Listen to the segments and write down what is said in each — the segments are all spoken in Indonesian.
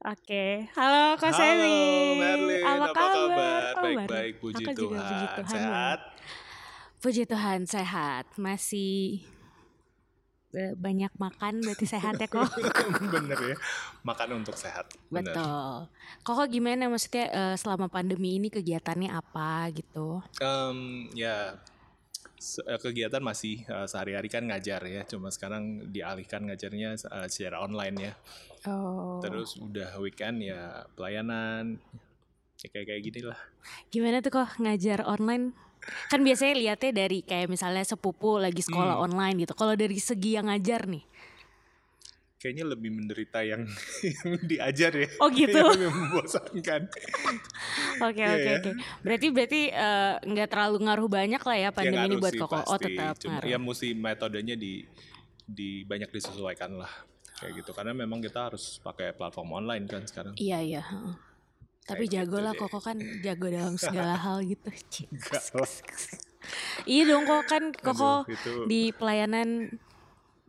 Oke, halo Kak Halo Sally. Merlin, Apa apa kabar? Oh, Baik-baik, baik. puji juga puji Tuhan. Sehat? Puji Tuhan sehat. Masih eh, banyak makan berarti sehat ya kok. Bener ya, makan untuk sehat. Bener. Betul. Koko gimana maksudnya eh, selama pandemi ini kegiatannya apa gitu? Em, ya, kegiatan masih eh, sehari-hari kan ngajar ya, cuma sekarang dialihkan ngajarnya eh, secara online ya. Oh. Terus udah weekend ya pelayanan, ya kayak kayak gini lah. Gimana tuh kok ngajar online? Kan biasanya lihatnya dari kayak misalnya sepupu lagi sekolah Hmm. online gitu. Kalau dari segi yang ngajar nih. Kayaknya lebih menderita yang, yang diajar ya. Oh, gitu? Yang membosankan. Oke Iya oke ya. oke. Berarti berarti eh, nggak terlalu ngaruh banyak lah ya pandemi ya, ini buat koko. Oh tetap Cuma ngaruh. ya mesti metodenya di di banyak disesuaikan lah kayak gitu karena memang kita harus pakai platform online kan sekarang Iya iya. Tapi Kayak jago gitu lah deh. koko kan jago dalam segala hal gitu. Iya dong kok kan koko Aduh, itu di pelayanan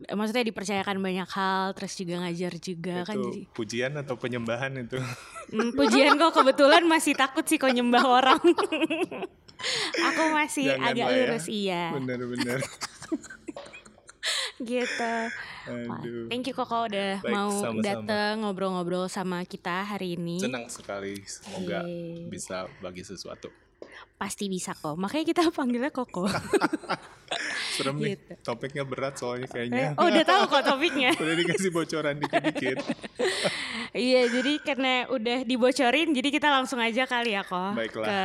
maksudnya dipercayakan banyak hal terus juga ngajar juga kan itu jadi pujian atau penyembahan itu Hmm, pujian kok kebetulan masih takut sih kok nyembah orang. Aku masih Jangan agak ya. lurus iya bener-bener gitu. Aduh Thank you Koko udah Baik, mau datang ngobrol-ngobrol sama kita hari ini. senang sekali semoga Yeay. bisa bagi sesuatu Pasti bisa kok. Makanya kita panggilnya Koko. serem nih Gitu. topiknya berat soalnya Eh, kayaknya oh udah tahu kok topiknya. udah dikasih bocoran dikit-dikit iya, jadi karena udah dibocorin, jadi kita langsung aja kali ya kok Baiklah. ke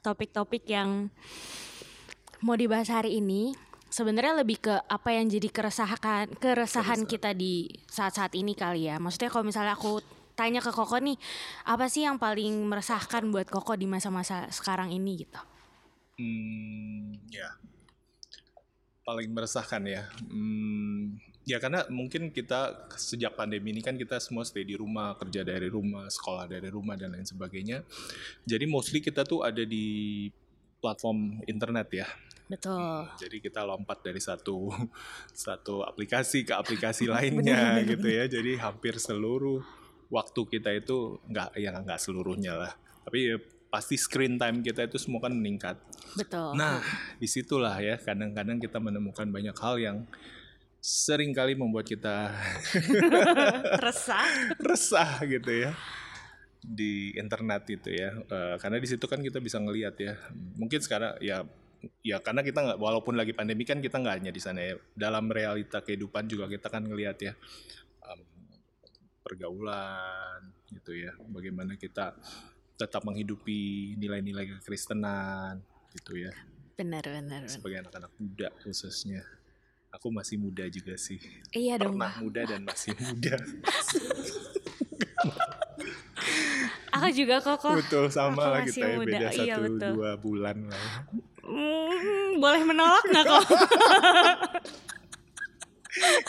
topik-topik yang mau dibahas hari ini. Sebenarnya lebih ke apa yang jadi keresahan keresahan kita di saat-saat ini kali ya. Maksudnya kalau misalnya aku tanya ke Koko nih, apa sih yang paling meresahkan buat Koko di masa-masa sekarang ini gitu? Hmm, ya. Paling meresahkan ya. Hmm, ya karena mungkin kita sejak pandemi ini kan kita semua stay di rumah, kerja dari rumah, sekolah dari rumah dan lain sebagainya. Jadi mostly kita tuh ada di platform internet ya. Betul. Jadi kita lompat dari satu satu aplikasi ke aplikasi lainnya gitu ya. Jadi hampir seluruh waktu kita itu nggak ya nggak seluruhnya lah. Tapi ya pasti screen time kita itu semua kan meningkat. Betul. Nah, di situlah ya kadang-kadang kita menemukan banyak hal yang sering kali membuat kita resah. resah gitu ya di internet itu ya. Eh, karena di situ kan kita bisa ngelihat ya. Mungkin sekarang ya ya karena kita nggak walaupun lagi pandemi kan kita nggak hanya di sana ya. Dalam realita kehidupan juga kita kan ngelihat ya pergaulan gitu ya. Bagaimana kita tetap menghidupi nilai-nilai kekristenan gitu ya. Benar, benar. sebagai anak-anak muda khususnya. Aku masih muda juga sih. Iya dong. Pernah muda dan masih muda. Aku juga kok kok. betul sama aku lah kita ya muda. beda Iya, satu betul. dua bulan lah. Hmm, boleh menolak nggak kok?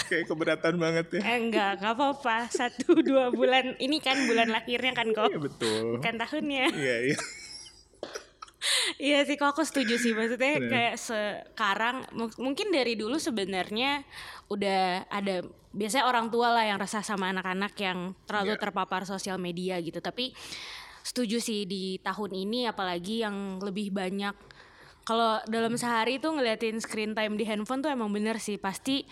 Kayak keberatan banget ya. eh, enggak, nggak apa-apa. Satu dua bulan. Ini kan bulan lahirnya kan kok. Iya betul. Bukan tahunnya. Iya iya. Iya sih kok aku setuju sih. Maksudnya Bener. kayak sekarang mu- mungkin dari dulu sebenarnya udah ada biasanya orang tua lah yang resah sama anak-anak yang terlalu Iya. terpapar sosial media gitu. Tapi setuju sih di tahun ini apalagi yang lebih banyak kalau dalam sehari tuh ngeliatin screen time di handphone tuh emang bener sih pasti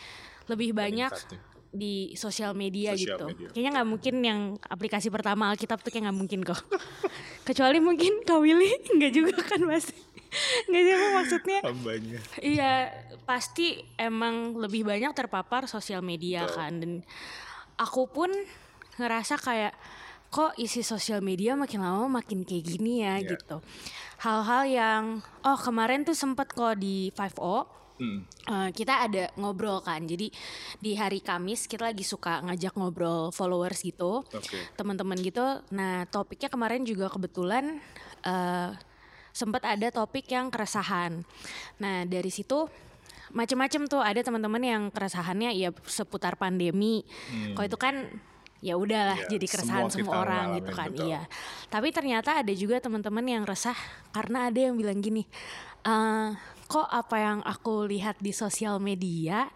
lebih banyak ya. di sosial media Sosial gitu. media. Kayaknya nggak mungkin yang aplikasi pertama Alkitab tuh kayak nggak mungkin kok. Kecuali mungkin Kak Willy nggak juga kan pasti. Nggak sih maksudnya. Hambanya. Iya pasti emang lebih banyak terpapar sosial media Betul. kan dan aku pun ngerasa kayak kok isi sosial media makin lama makin kayak gini ya Iya. gitu. Hal-hal yang oh kemarin tuh sempet kok di 5O Hmm. Eh, kita ada ngobrol kan. Jadi di hari Kamis kita lagi suka ngajak ngobrol followers gitu. Oke. teman-teman gitu. Nah topiknya kemarin juga kebetulan eh sempat ada topik yang keresahan. Nah dari situ macem-macem tuh. Ada teman-teman yang keresahannya ya seputar pandemi. Kalau itu kan ya udahlah Iya, jadi keresahan semua semua, orang gitu kan. betul. iya. Tapi ternyata ada juga teman-teman yang resah karena ada yang bilang gini eh kok apa yang aku lihat di sosial media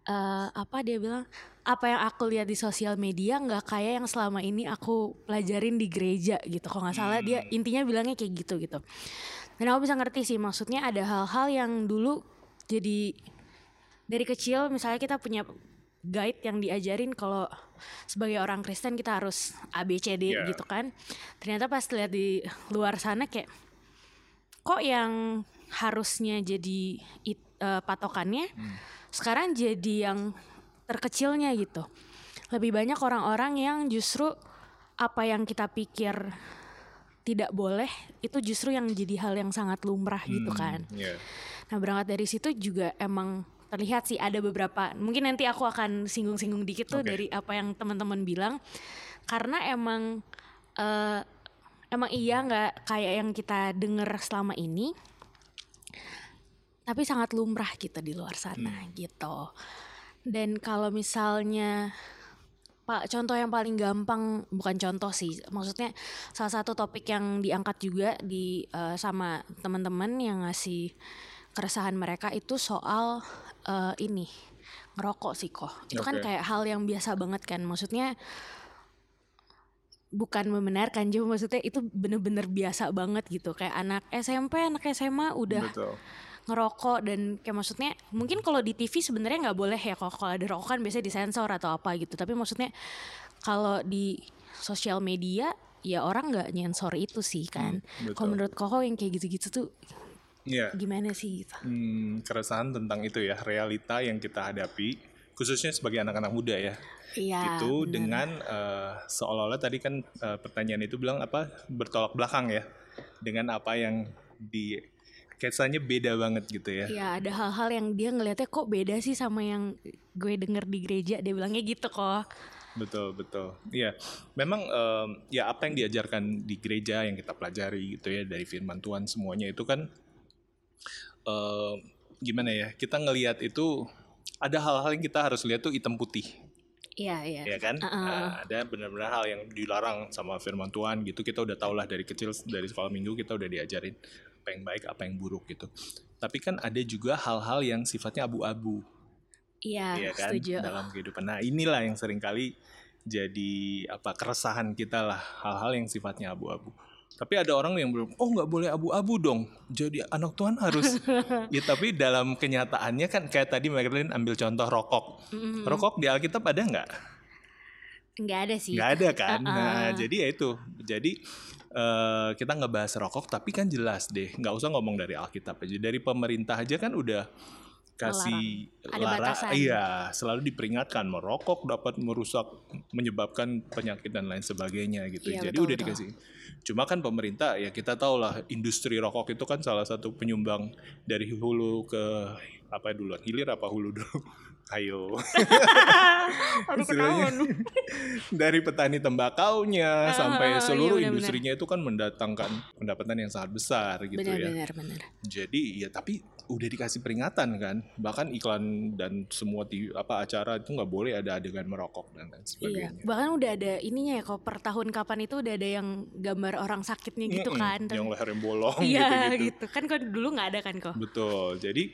eh apa dia bilang apa yang aku lihat di sosial media nggak kayak yang selama ini aku pelajarin di gereja gitu. Kalau nggak salah dia intinya bilangnya kayak gitu gitu. Dan aku bisa ngerti sih maksudnya ada hal-hal yang dulu jadi dari kecil misalnya kita punya guide yang diajarin kalau sebagai orang Kristen kita harus A B C D Yeah. gitu kan. Ternyata pas lihat di luar sana kayak kok yang harusnya jadi it- eh, patokannya sekarang jadi yang terkecilnya gitu. Lebih banyak orang-orang yang justru apa yang kita pikir tidak boleh itu justru yang jadi hal yang sangat lumrah gitu kan. Iya. Nah berangkat dari situ juga emang terlihat sih ada beberapa mungkin nanti aku akan singgung-singgung dikit tuh Oke. dari apa yang teman-teman bilang. Karena emang eh, emang iya nggak kayak yang kita dengar selama ini tapi sangat lumrah gitu di luar sana gitu dan kalau misalnya Pak, contoh yang paling gampang bukan contoh sih, maksudnya salah satu topik yang diangkat juga di eh, sama teman-teman yang ngasih keresahan mereka itu soal eh, ini ngerokok sih kok. Itu kan kayak hal yang biasa banget kan, maksudnya bukan membenarkan cuma maksudnya itu bener-bener biasa banget gitu kayak anak SMP anak SMA udah Betul. Ngerokok dan kayak maksudnya mungkin kalau di TV sebenarnya nggak boleh ya kalau kalau ada rokok kan biasanya disensor atau apa gitu tapi maksudnya kalau di sosial media ya orang nggak nyensor itu sih kan betul. kalau menurut koko yang kayak gitu-gitu tuh Iya. gimana sih gitu Hmm, keresahan tentang itu ya realita yang kita hadapi khususnya sebagai anak-anak muda ya iya itu bener. dengan eh, seolah-olah tadi kan eh, pertanyaan itu bilang apa bertolak belakang ya dengan apa yang di kesannya beda banget gitu ya. Ya ada hal-hal yang dia ngelihatnya kok beda sih sama yang gue denger di gereja. Dia bilangnya gitu kok. Betul betul. Iya memang em, ya apa yang diajarkan di gereja yang kita pelajari gitu ya dari firman Tuhan semuanya itu kan em, gimana ya kita ngelihat itu ada hal-hal yang kita harus lihat tuh hitam putih. Iya iya. Ya kan? Uh-uh. Nah, ada benar-benar hal yang dilarang sama firman Tuhan gitu. Kita udah tau lah dari kecil dari sekolah minggu kita udah diajarin apa yang baik apa yang buruk gitu. Tapi kan ada juga hal-hal yang sifatnya abu-abu. Iya ya kan? setuju. Dalam kehidupan. Nah inilah yang sering kali jadi apa keresahan kita lah hal-hal yang sifatnya abu-abu. Tapi ada orang yang belum oh nggak boleh abu-abu dong. Jadi anak Tuhan harus ya tapi dalam kenyataannya kan kayak tadi Marilyn ambil contoh rokok. Mm-mm. rokok di Alkitab ada nggak? Nggak ada sih. Nggak ada kan? Uh-uh. nah jadi ya itu. Jadi eh, kita ngebahas rokok tapi kan jelas deh nggak usah ngomong dari Alkitab aja. Dari pemerintah aja kan udah kasih lara iya selalu diperingatkan merokok dapat merusak menyebabkan penyakit dan lain sebagainya gitu. Iya, jadi betul, udah betul. dikasih. Cuma kan pemerintah ya kita tahu lah industri rokok itu kan salah satu penyumbang dari hulu ke apa duluan hilir apa hulu dulu ayo Aduh ketahuan. dari petani tembakaunya sampai iya, seluruh benar-benar. industrinya itu kan mendatangkan pendapatan yang sangat besar gitu benar ya. benar benar Jadi ya tapi udah dikasih peringatan kan, bahkan iklan dan semua di apa acara itu nggak boleh ada adegan merokok dan lain Iya, sebagainya. bahkan udah ada ininya ya kalau per tahun kapan itu udah ada yang gambar orang sakitnya gitu Mm-mm, kan. Yang lehernya bolong Iya gitu-gitu. gitu kan kok dulu nggak ada kan kok. Betul. Jadi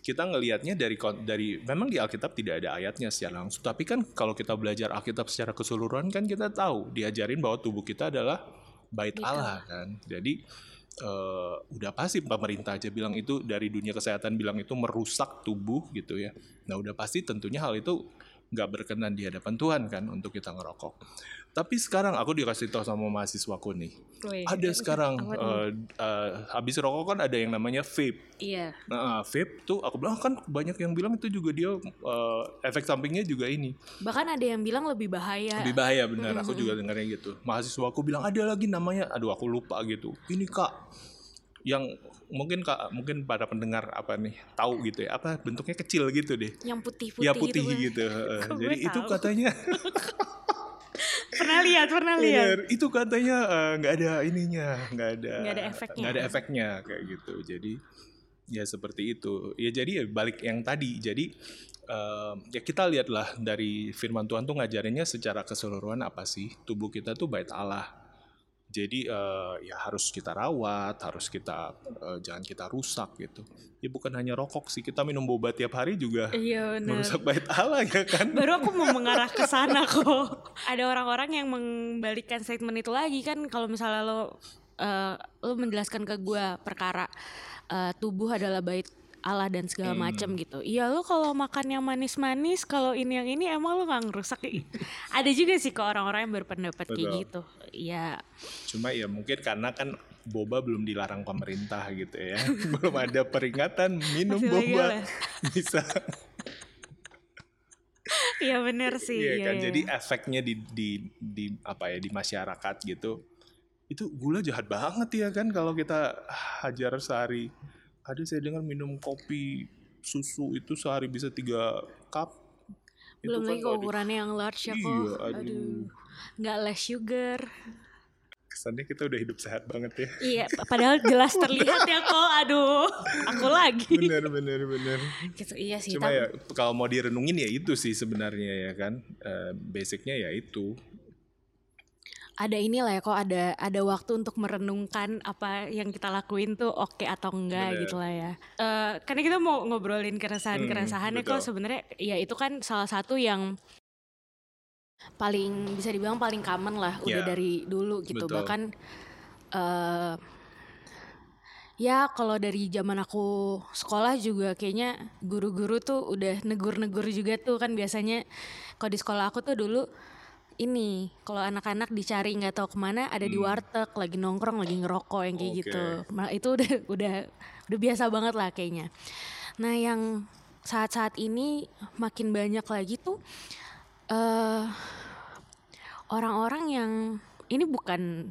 kita ngelihatnya dari dari memang di Alkitab tidak ada ayatnya secara langsung, tapi kan kalau kita belajar Alkitab secara keseluruhan kan kita tahu diajarin bahwa tubuh kita adalah bait Bait Allah kan. Jadi eh, udah pasti pemerintah aja bilang itu dari dunia kesehatan bilang itu merusak tubuh gitu ya. Nah udah pasti tentunya hal itu nggak berkenan di hadapan Tuhan kan untuk kita ngerokok. Tapi sekarang aku dikasih tahu sama mahasiswaku nih, ada sekarang eh, eh, habis rokok kan ada yang namanya vape. Iya. Nah, vape tuh aku bilang "Ah, kan banyak yang bilang itu juga dia eh, efek sampingnya juga ini. Bahkan ada yang bilang lebih bahaya. Lebih bahaya benar. Aku juga dengarnya gitu. Mahasiswa aku bilang ada lagi namanya aduh aku lupa gitu. Ini Kak yang mungkin Kak mungkin para pendengar apa nih tahu gitu ya. Apa bentuknya kecil gitu deh. yang ya putih gitu. kan. gitu. heeh. Kok gue Jadi itu tahu? katanya Pernah lihat, pernah lihat. Bener, itu katanya eh, nggak ada ininya, nggak ada Nggak ada efeknya. nggak ada efeknya kayak gitu. Jadi ya seperti itu. Ya jadi ya balik yang tadi. Jadi eh, ya kita lihatlah dari firman Tuhan tuh ngajarinnya secara keseluruhan apa sih tubuh kita tuh bait Allah. Jadi uh, ya harus kita rawat, harus kita uh, jangan kita rusak gitu. Ya bukan hanya rokok sih, kita minum boba tiap hari juga iya, merusak bait Allah ya kan. Baru aku mau mengarah ke sana kok. Ada orang-orang yang membalikkan statement itu lagi kan kalau misalnya lo uh, lo menjelaskan ke gue perkara uh, tubuh adalah bait Allah dan segala hmm. macam gitu. Iya lo kalau makan yang manis-manis, kalau ini yang ini emang lo nggak ngerusak. Ada juga sih kok orang-orang yang berpendapat Betul. kayak gitu. Iya. Cuma ya mungkin karena kan boba belum dilarang pemerintah gitu ya. belum ada peringatan minum Masih boba bisa. Iya bener sih. Iya kan. Iya. Jadi efeknya di di di apa ya di masyarakat gitu. Itu gula jahat banget ya kan kalau kita hajar sehari ada saya dengar minum kopi susu itu sehari bisa tiga cup belum kan lagi kan ukurannya yang large ya kok iya, aduh. aduh nggak less sugar. Kesannya kita udah hidup sehat banget ya. Iya padahal jelas terlihat ya kok aduh. Aku lagi. Bener bener bener. Gitu, iya sih cuma ya kalau mau direnungin ya itu sih sebenarnya ya kan. Uh, basicnya ya itu. Ada inilah ya kok ada ada waktu untuk merenungkan apa yang kita lakuin tuh oke okay atau enggak Bener. gitu lah ya. Uh, karena kita mau ngobrolin keresahan-keresahannya hmm, kok sebenarnya ya itu kan salah satu yang paling bisa dibilang paling common lah udah yeah. dari dulu gitu betul. bahkan uh, ya kalau dari zaman aku sekolah juga kayaknya guru-guru tuh udah negur-negur juga tuh kan biasanya kalau di sekolah aku tuh dulu ini kalau anak-anak dicari nggak tahu ke mana ada hmm. di warteg lagi nongkrong lagi ngerokok yang kayak okay. gitu nah, itu udah udah udah biasa banget lah kayaknya nah yang saat-saat ini makin banyak lagi tuh uh, orang-orang yang ini bukan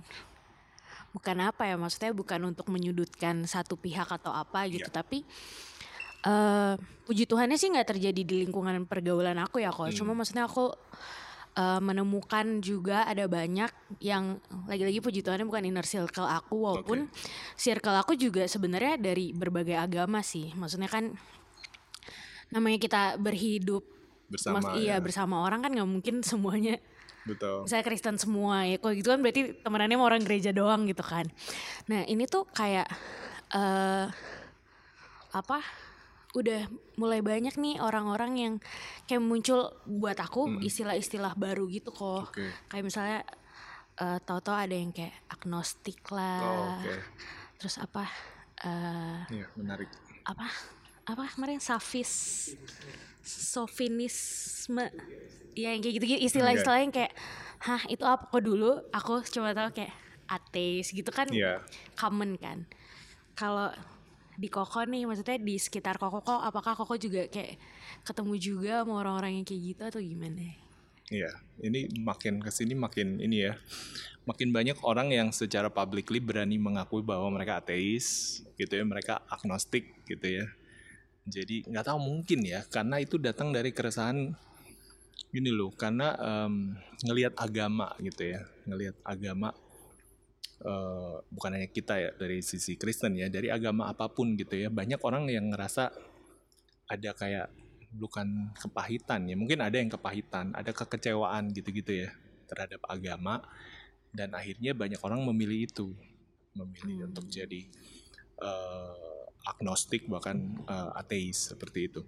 bukan apa ya maksudnya bukan untuk menyudutkan satu pihak atau apa gitu yeah. tapi uh, puji Tuhannya sih nggak terjadi di lingkungan pergaulan aku ya kok hmm. cuma maksudnya aku uh, menemukan juga ada banyak yang lagi-lagi puji Tuhan bukan inner circle aku walaupun okay. circle aku juga sebenarnya dari berbagai agama sih maksudnya kan namanya kita berhidup bersama mas, iya ya. bersama orang kan nggak mungkin semuanya Betul. Saya Kristen semua ya. Kalau gitu kan berarti temenannya orang gereja doang gitu kan. Nah ini tuh kayak uh, apa? udah mulai banyak nih orang-orang yang kayak muncul buat aku hmm. istilah-istilah baru gitu kok. Okay. Kayak misalnya uh, tahu-tahu ada yang kayak agnostik lah. Oh, okay. Terus apa? Uh, iya, menarik. Apa? Apa kemarin safis sofinisme ya yang kayak gitu-gitu istilah-istilah yang kayak hah itu apa kok dulu aku coba tahu kayak ateis gitu kan yeah. common kan kalau di Koko nih maksudnya di sekitar Koko kok apakah Koko juga kayak ketemu juga sama orang-orang yang kayak gitu atau gimana? Iya, ini makin ke sini makin ini ya, makin banyak orang yang secara publicly berani mengakui bahwa mereka ateis, gitu ya, mereka agnostik, gitu ya. Jadi nggak tahu mungkin ya, karena itu datang dari keresahan gini loh, karena um, ngelihat agama gitu ya, ngelihat agama uh, bukan hanya kita ya dari sisi Kristen ya dari agama apa pun gitu ya banyak orang yang ngerasa ada kayak bukan kepahitan ya mungkin ada yang kepahitan ada kekecewaan gitu-gitu ya terhadap agama dan akhirnya banyak orang memilih itu memilih hmm. untuk jadi uh, agnostik bahkan uh, ateis seperti itu.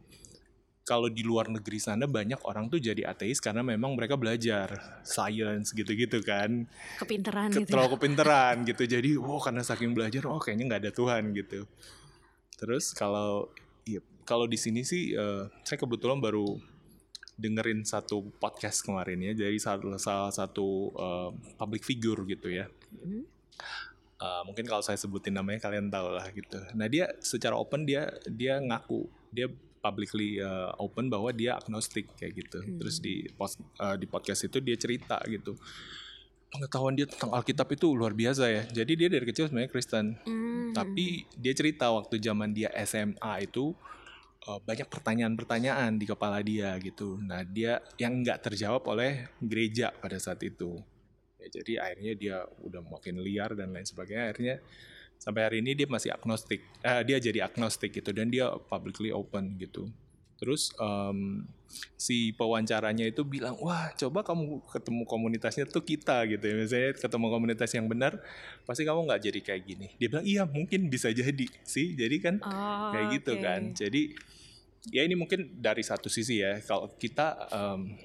Kalau di luar negeri sana banyak orang tuh jadi ateis karena memang mereka belajar science gitu-gitu kan. Kepinteran gitu terlalu kepinteran gitu. Jadi wow karena saking belajar oh kayaknya nggak ada Tuhan gitu. Terus kalau ya, kalau di sini sih uh, saya kebetulan baru dengerin satu podcast kemarin ya. Dari salah, salah satu uh, public figure gitu ya. Mm. Uh, mungkin kalau saya sebutin namanya kalian tahu lah gitu nah dia secara open dia dia ngaku dia publicly uh, open bahwa dia agnostik kayak gitu. Hmm. Terus di post, uh, di podcast itu dia cerita gitu. Pengetahuan dia tentang Alkitab itu luar biasa ya. Jadi dia dari kecil sebenarnya Kristen. Hmm. Tapi dia cerita waktu zaman dia SMA itu uh, banyak pertanyaan-pertanyaan di kepala dia gitu. Nah, dia yang nggak terjawab oleh gereja pada saat itu. Jadi akhirnya dia udah makin liar dan lain sebagainya. Akhirnya sampai hari ini dia masih agnostik uh, dia jadi agnostik gitu dan dia publicly open gitu Terus um, si pewawancaranya itu bilang, wah coba kamu ketemu komunitasnya tuh kita gitu ya. Misalnya ketemu komunitas yang benar, pasti kamu nggak jadi kayak gini. Dia bilang, iya mungkin bisa jadi sih. Jadi kan Oh, kayak gitu kan. Jadi ya ini mungkin dari satu sisi ya. Kalau kita um,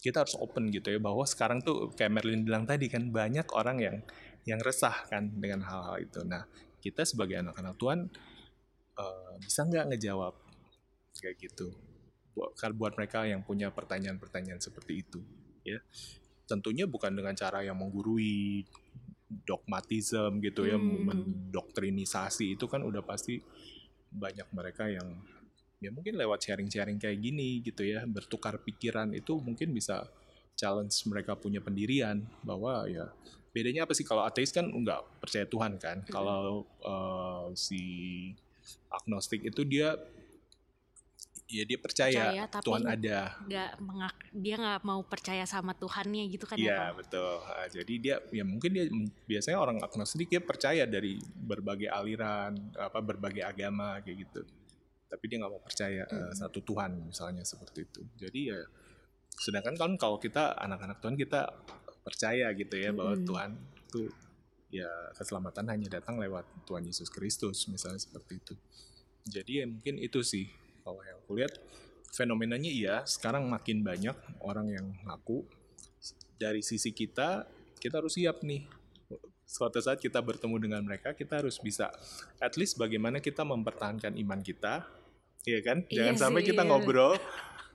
kita harus open gitu ya bahwa sekarang tuh kayak Merlin bilang tadi kan banyak orang yang yang resah kan dengan hal-hal itu. Nah kita sebagai anak-anak Tuhan eh, bisa nggak ngejawab kayak gitu buat buat mereka yang punya pertanyaan-pertanyaan seperti itu ya tentunya bukan dengan cara yang menggurui dogmatism gitu ya Hmm. mendoktrinisasi itu kan udah pasti banyak mereka yang ya mungkin lewat sharing-sharing kayak gini gitu ya bertukar pikiran itu mungkin bisa challenge mereka punya pendirian bahwa ya bedanya apa sih kalau ateis kan nggak percaya Tuhan kan kalau eh, si agnostik itu dia ya dia percaya, Percaya, tapi Tuhan ada nggak mengak dia nggak mau percaya sama Tuhannya gitu kan ya Ko? betul. Ah, jadi dia ya mungkin dia biasanya orang agnostik dia percaya dari berbagai aliran apa berbagai agama kayak gitu. Tapi dia nggak mau percaya eh, satu Tuhan misalnya seperti itu. Jadi ya sedangkan kan kalau kita anak-anak Tuhan kita percaya gitu ya bahwa Mm-mm. Tuhan itu ya keselamatan hanya datang lewat Tuhan Yesus Kristus misalnya seperti itu. Jadi ya mungkin itu sih kalau yang aku lihat fenomenanya iya sekarang makin banyak orang yang ngaku dari sisi kita kita harus siap nih suatu saat kita bertemu dengan mereka kita harus bisa at least bagaimana kita mempertahankan iman kita Iya kan jangan Iya sampai sih, kita iya. ngobrol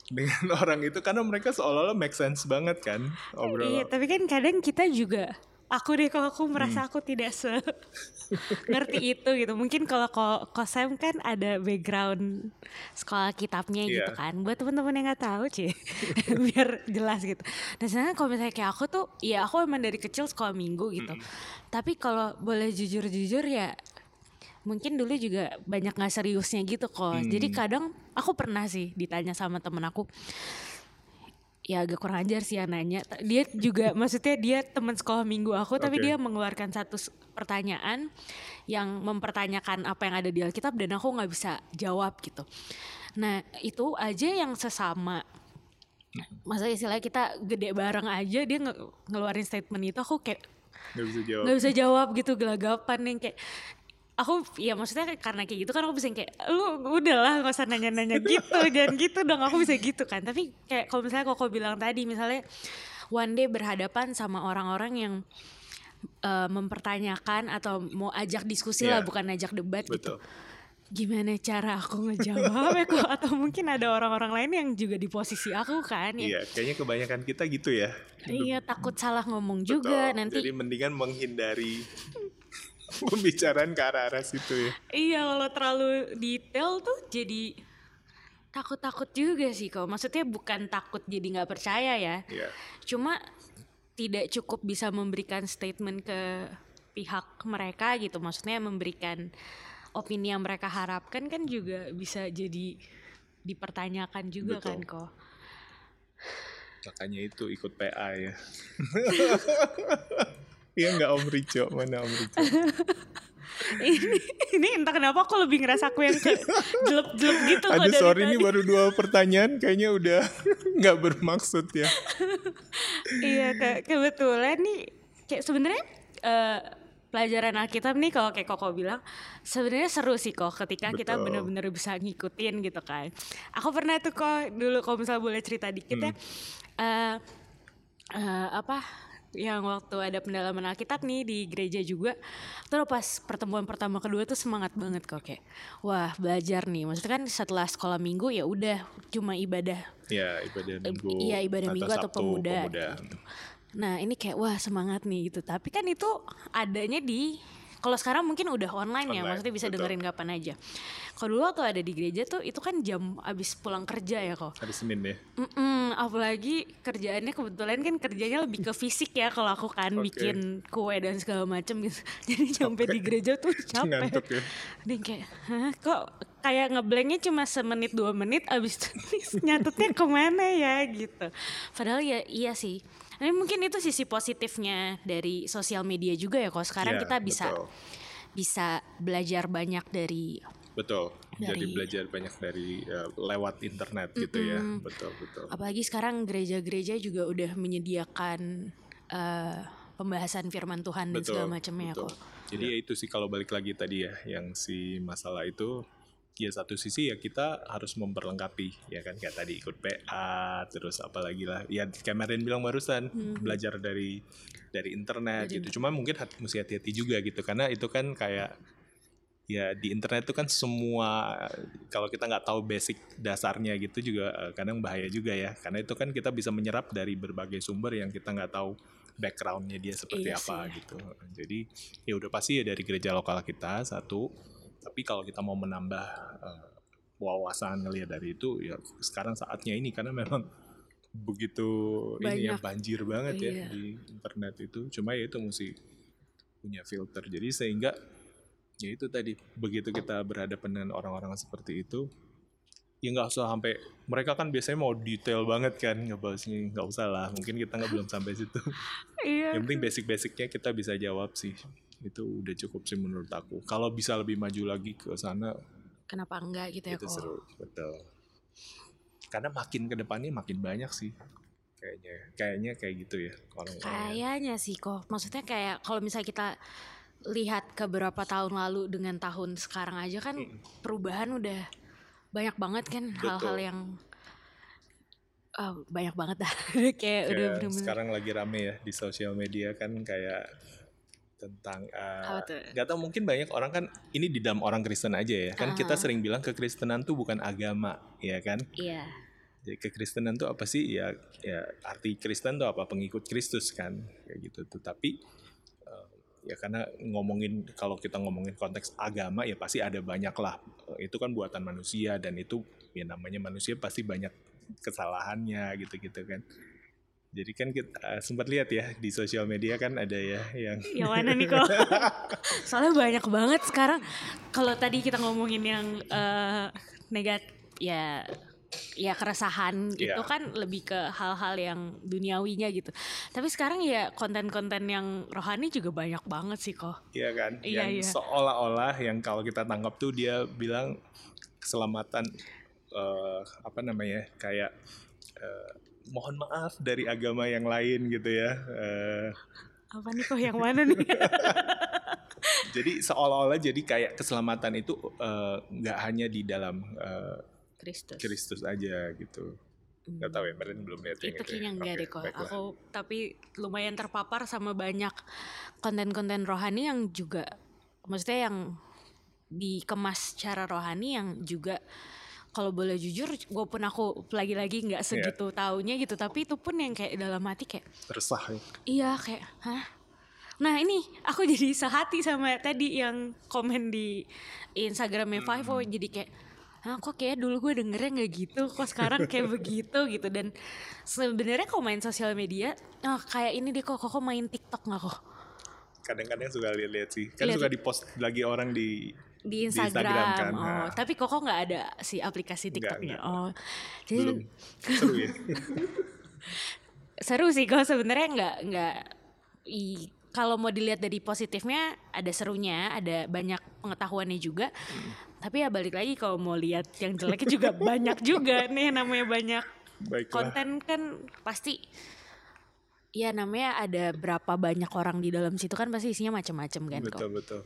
dengan orang itu karena mereka seolah-olah make sense banget kan ngobrol Iya, tapi kan kadang kita juga aku deh kalau aku Hmm. merasa aku tidak se ngerti itu gitu. Mungkin kalau ko Kosem kan ada background sekolah kitabnya gitu Iya. kan. Buat teman-teman yang nggak tahu, Ci. biar jelas gitu. Nah, sebenarnya kalau misalnya kayak aku tuh, ya aku emang dari kecil sekolah minggu gitu. Tapi kalau boleh jujur-jujur ya mungkin dulu juga banyak nggak seriusnya gitu kok. Jadi kadang aku pernah sih ditanya sama temen aku, ya agak kurang ajar sih yang nanya. Dia juga maksudnya dia teman sekolah minggu aku tapi Oke. dia mengeluarkan satu pertanyaan yang mempertanyakan apa yang ada di Alkitab dan aku nggak bisa jawab gitu. Nah itu aja yang sesama masa istilahnya kita gede bareng aja dia nge- ngeluarin statement itu aku kayak nggak bisa jawab nggak bisa jawab gitu gelagapan yang kayak aku ya maksudnya karena kayak gitu kan aku bisa kayak lu udahlah nggak usah nanya-nanya gitu jangan gitu dong. Aku bisa gitu kan. Tapi kayak kalau misalnya koko bilang tadi misalnya one day berhadapan sama orang-orang yang eh, mempertanyakan atau mau ajak diskusi lah Iya. bukan ajak debat gitu. Betul. Gimana cara aku ngejawab kok atau mungkin ada orang-orang lain yang juga di posisi aku kan ya. Iya kayaknya kebanyakan kita gitu ya. Iya takut salah ngomong juga Betul. nanti jadi mendingan menghindari pembicaraan ke arah-arah situ ya Iya kalau terlalu detail tuh jadi takut-takut juga sih kok. Maksudnya bukan takut jadi nggak percaya ya. Iya. Cuma tidak cukup bisa memberikan statement ke pihak mereka gitu. Maksudnya memberikan opini yang mereka harapkan kan juga bisa jadi dipertanyakan juga Betul. kan kok. makanya itu ikut PA ya Iya nggak Om Rico mana Om Rico ini, ini entah kenapa aku lebih ngerasa aku yang jelek-jelek gitu Aduh dari sorry ini tadi. baru dua pertanyaan kayaknya udah nggak bermaksud ya iya ke kebetulan nih kayak sebenarnya eh, pelajaran Alkitab nih kalau kayak Koko bilang sebenarnya seru sih kok ketika kita Betul. bener-bener bisa ngikutin gitu kan. Aku pernah tuh kok dulu kalau misalnya boleh cerita dikit ya. eh eh, apa yang waktu ada pendalaman Alkitab nih di gereja juga terus pas pertemuan pertama kedua tuh semangat banget kok kayak wah belajar nih maksudnya kan setelah sekolah minggu ya udah cuma ibadah ya ibadah minggu iya, ibadah minggu atau Sabtu, pemuda gitu. Nah ini kayak wah semangat nih gitu. Tapi kan itu adanya di kalau sekarang mungkin udah online, ya, Online, maksudnya bisa betul. dengerin kapan aja. Kalau dulu waktu ada di gereja tuh itu kan jam abis pulang kerja ya kok. hari Senin ya Mm-mm, apalagi kerjaannya kebetulan kan kerjanya lebih ke fisik ya kalau aku kan Oke. bikin kue dan segala macem gitu. Jadi sampai di gereja tuh capek. ngantuk ya Dan kayak, Hah, kok kayak ngeblanknya cuma semenit dua menit abis itu nyatutnya ke mana ya gitu. Padahal ya iya sih. Tapi mungkin itu sisi positifnya dari sosial media juga ya kok. Sekarang Iya, kita bisa betul. bisa belajar banyak dari betul. Jadi Dari- belajar banyak dari eh, lewat internet gitu ya. Betul betul. apalagi sekarang gereja-gereja juga udah menyediakan eh, pembahasan firman Tuhan dan segala macamnya betul. kok Jadi ya itu sih kalau balik lagi tadi ya yang si masalah itu ya satu sisi ya kita harus memperlengkapi ya kan kayak tadi ikut PA terus apalagi lah ya kayak Marin bilang barusan Mhm. belajar dari dari internet Dari gitu. Cuma mungkin hat- mesti hati-hati juga gitu karena itu kan kayak ya di internet itu kan semua kalau kita nggak tahu basic dasarnya gitu juga eh, kadang bahaya juga ya karena itu kan kita bisa menyerap dari berbagai sumber yang kita nggak tahu backgroundnya dia seperti Iya apa sih. gitu jadi ya udah pasti ya dari gereja lokal kita satu tapi kalau kita mau menambah eh, wawasan ngelihat dari itu ya sekarang saatnya ini. Karena memang begitu ini ya Banyak. banjir banget ya Iya. di internet itu. Cuma ya itu mesti punya filter. Jadi sehingga ya itu tadi begitu kita berhadapan dengan orang-orang seperti itu ya nggak usah sampai mereka kan biasanya mau detail banget kan ngebahasnya. Nggak usah lah mungkin kita nggak belum sampai situ. Iya. Yang penting basic-basicnya kita bisa jawab sih itu udah cukup sih menurut aku. Kalau bisa lebih maju lagi ke sana kenapa enggak gitu ya itu kok? seru betul. Karena makin ke depannya makin banyak sih kayaknya. Kayaknya kayak gitu ya orang Kayaknya sih kok. Maksudnya kayak kalau misalnya kita lihat ke beberapa tahun lalu dengan tahun sekarang aja kan perubahan udah banyak banget kan hal-hal yang ah, banyak banget dah. kayak udah kayak bener-bener sekarang lagi rame ya di sosial media kan kayak tentang uh, nggak tahu mungkin banyak orang kan ini di dalam orang Kristen aja ya. Kan kita Ah. sering bilang kekristenan tuh bukan agama ya kan? Iya. jadi kekristenan tuh apa sih? Ya ya arti Kristen tuh apa? Pengikut Kristus kan kayak gitu. Tuh tapi eh, ya karena ngomongin kalau kita ngomongin konteks agama ya pasti ada banyak lah Eh, itu kan buatan manusia dan itu ya namanya manusia pasti banyak kesalahannya gitu-gitu kan jadi kan kita eh, sempat lihat ya di sosial media kan ada ya yang Yang mana nih kok? Soalnya banyak banget sekarang. Kalau tadi kita ngomongin yang eh negat ya ya keresahan gitu Iya. kan lebih ke hal-hal yang duniawinya gitu. Tapi sekarang ya konten-konten yang rohani juga banyak banget sih kok. Iya kan, Iya, yang iya. seolah-olah yang kalau kita tangkap tuh dia bilang keselamatan eh, apa namanya kayak eh, mohon maaf dari agama yang lain gitu ya. Eh, Apa nih kok yang mana nih? jadi seolah-olah jadi kayak keselamatan itu eh, nggak hanya di dalam eh, Kristus. Kristus aja gitu. Nggak tahu ya, Meren belum lihat itu itu. kayaknya ya. enggak Oke, deh kok. baiklah. Aku tapi lumayan terpapar sama banyak konten-konten rohani yang juga maksudnya yang dikemas secara rohani yang juga kalau boleh jujur, walaupun aku lagi-lagi nggak Iya. segitu taunya gitu, tapi itu pun yang kayak dalam hati kayak, Resah ya. iya kayak, hah? Nah ini aku jadi sehati sama tadi yang komen di Instagramnya Fivo, Hmm. jadi kayak, ah kok kayak dulu gue dengernya nggak gitu, kok sekarang kayak begitu gitu dan sebenarnya kalau main sosial media, oh kayak ini deh kok, kok main TikTok nggak kok Kadang-kadang suka lihat-lihat sih. Kan Lihat. suka di-post lagi orang di di Instagram Instagram, kan, oh nah. tapi kok kok nggak ada si aplikasi TikToknya, oh jadi belum seru ya. seru sih kok sebenarnya nggak nggak i- kalau mau dilihat dari positifnya ada serunya ada banyak pengetahuannya juga Hmm. tapi ya balik lagi kalau mau lihat yang jeleknya juga banyak juga nih namanya banyak Baiklah. konten kan pasti ya namanya ada berapa banyak orang di dalam situ kan pasti isinya macam-macam kan kok Betul betul.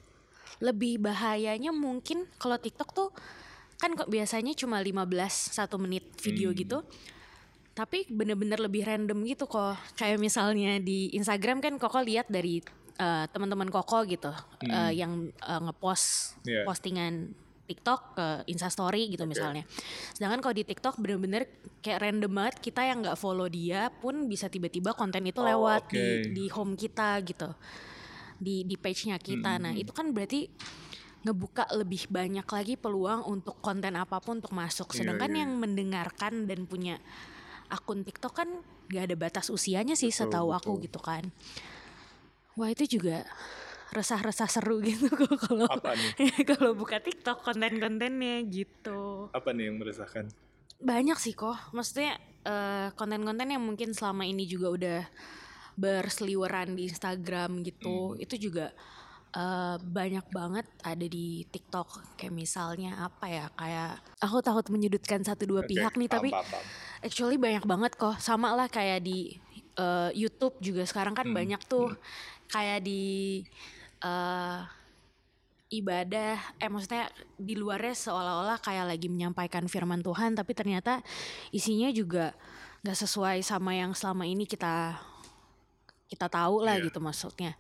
Lebih bahayanya mungkin kalau TikTok tuh kan kok biasanya cuma 15 satu menit video Hmm. gitu. Tapi bener-bener lebih random gitu kok. Kayak misalnya di Instagram kan Koko lihat dari eh, teman-teman Koko gitu eh, yang eh, ngepost Hmm. Iya. postingan TikTok ke Instastory gitu misalnya. Sedangkan kalau di TikTok bener-bener kayak random banget kita yang nggak follow dia pun bisa tiba-tiba konten itu Oh, lewat oke. di di home kita gitu di di page-nya kita. Nah, itu kan berarti ngebuka lebih banyak lagi peluang untuk konten apa pun untuk masuk. Iya, Sedangkan iya. yang mendengarkan dan punya akun TikTok kan gak ada batas usianya sih Betul, setahu aku betul. gitu kan. Wah, itu juga resah-resah seru gitu kok kalau kalau buka TikTok konten-kontennya gitu. Apa nih yang meresahkan? Banyak sih kok. Maksudnya eh, konten-konten yang mungkin selama ini juga udah berseliweran di Instagram gitu. Hmm. Itu juga eh, banyak banget ada di TikTok kayak misalnya apa ya kayak aku takut menyudutkan satu dua Oke, pihak nih paham, tapi paham, actually banyak banget kok sama lah kayak di eh, YouTube juga sekarang kan Hmm, banyak tuh kayak di eh, ibadah eh maksudnya di luarnya seolah-olah kayak lagi menyampaikan firman Tuhan tapi ternyata isinya juga nggak sesuai sama yang selama ini kita kita tahu lah Iya. gitu maksudnya.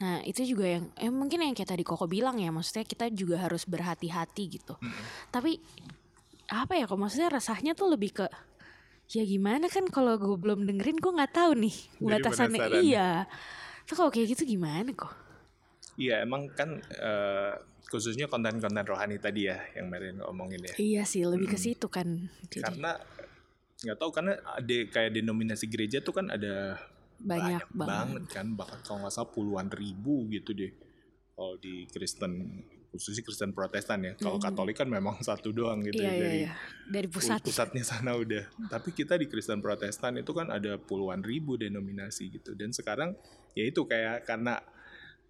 Nah itu juga yang eh mungkin yang kayak tadi Koko bilang ya maksudnya kita juga harus berhati-hati gitu. Tapi apa ya kok maksudnya resahnya tuh lebih ke ya gimana kan kalau gue belum dengerin gue nggak tahu nih batasannya iya. Tuh kalau kayak gitu gimana kok? Iya emang kan eh, khususnya konten-konten rohani tadi ya yang Merin ngomongin ya. Iya sih lebih ke situ kan. Jadi Karena nggak tahu karena ada kayak denominasi gereja tuh kan ada banyak, banget. banget. kan bahkan kalau nggak salah puluhan ribu gitu deh kalau di Kristen khususnya Kristen Protestan ya. Kalau Katolik kan memang satu doang gitu Iya ya iya dari iya. Dari pusat. pusatnya sana udah. Tapi kita di Kristen Protestan itu kan ada puluhan ribu denominasi gitu. Dan sekarang ya itu kayak karena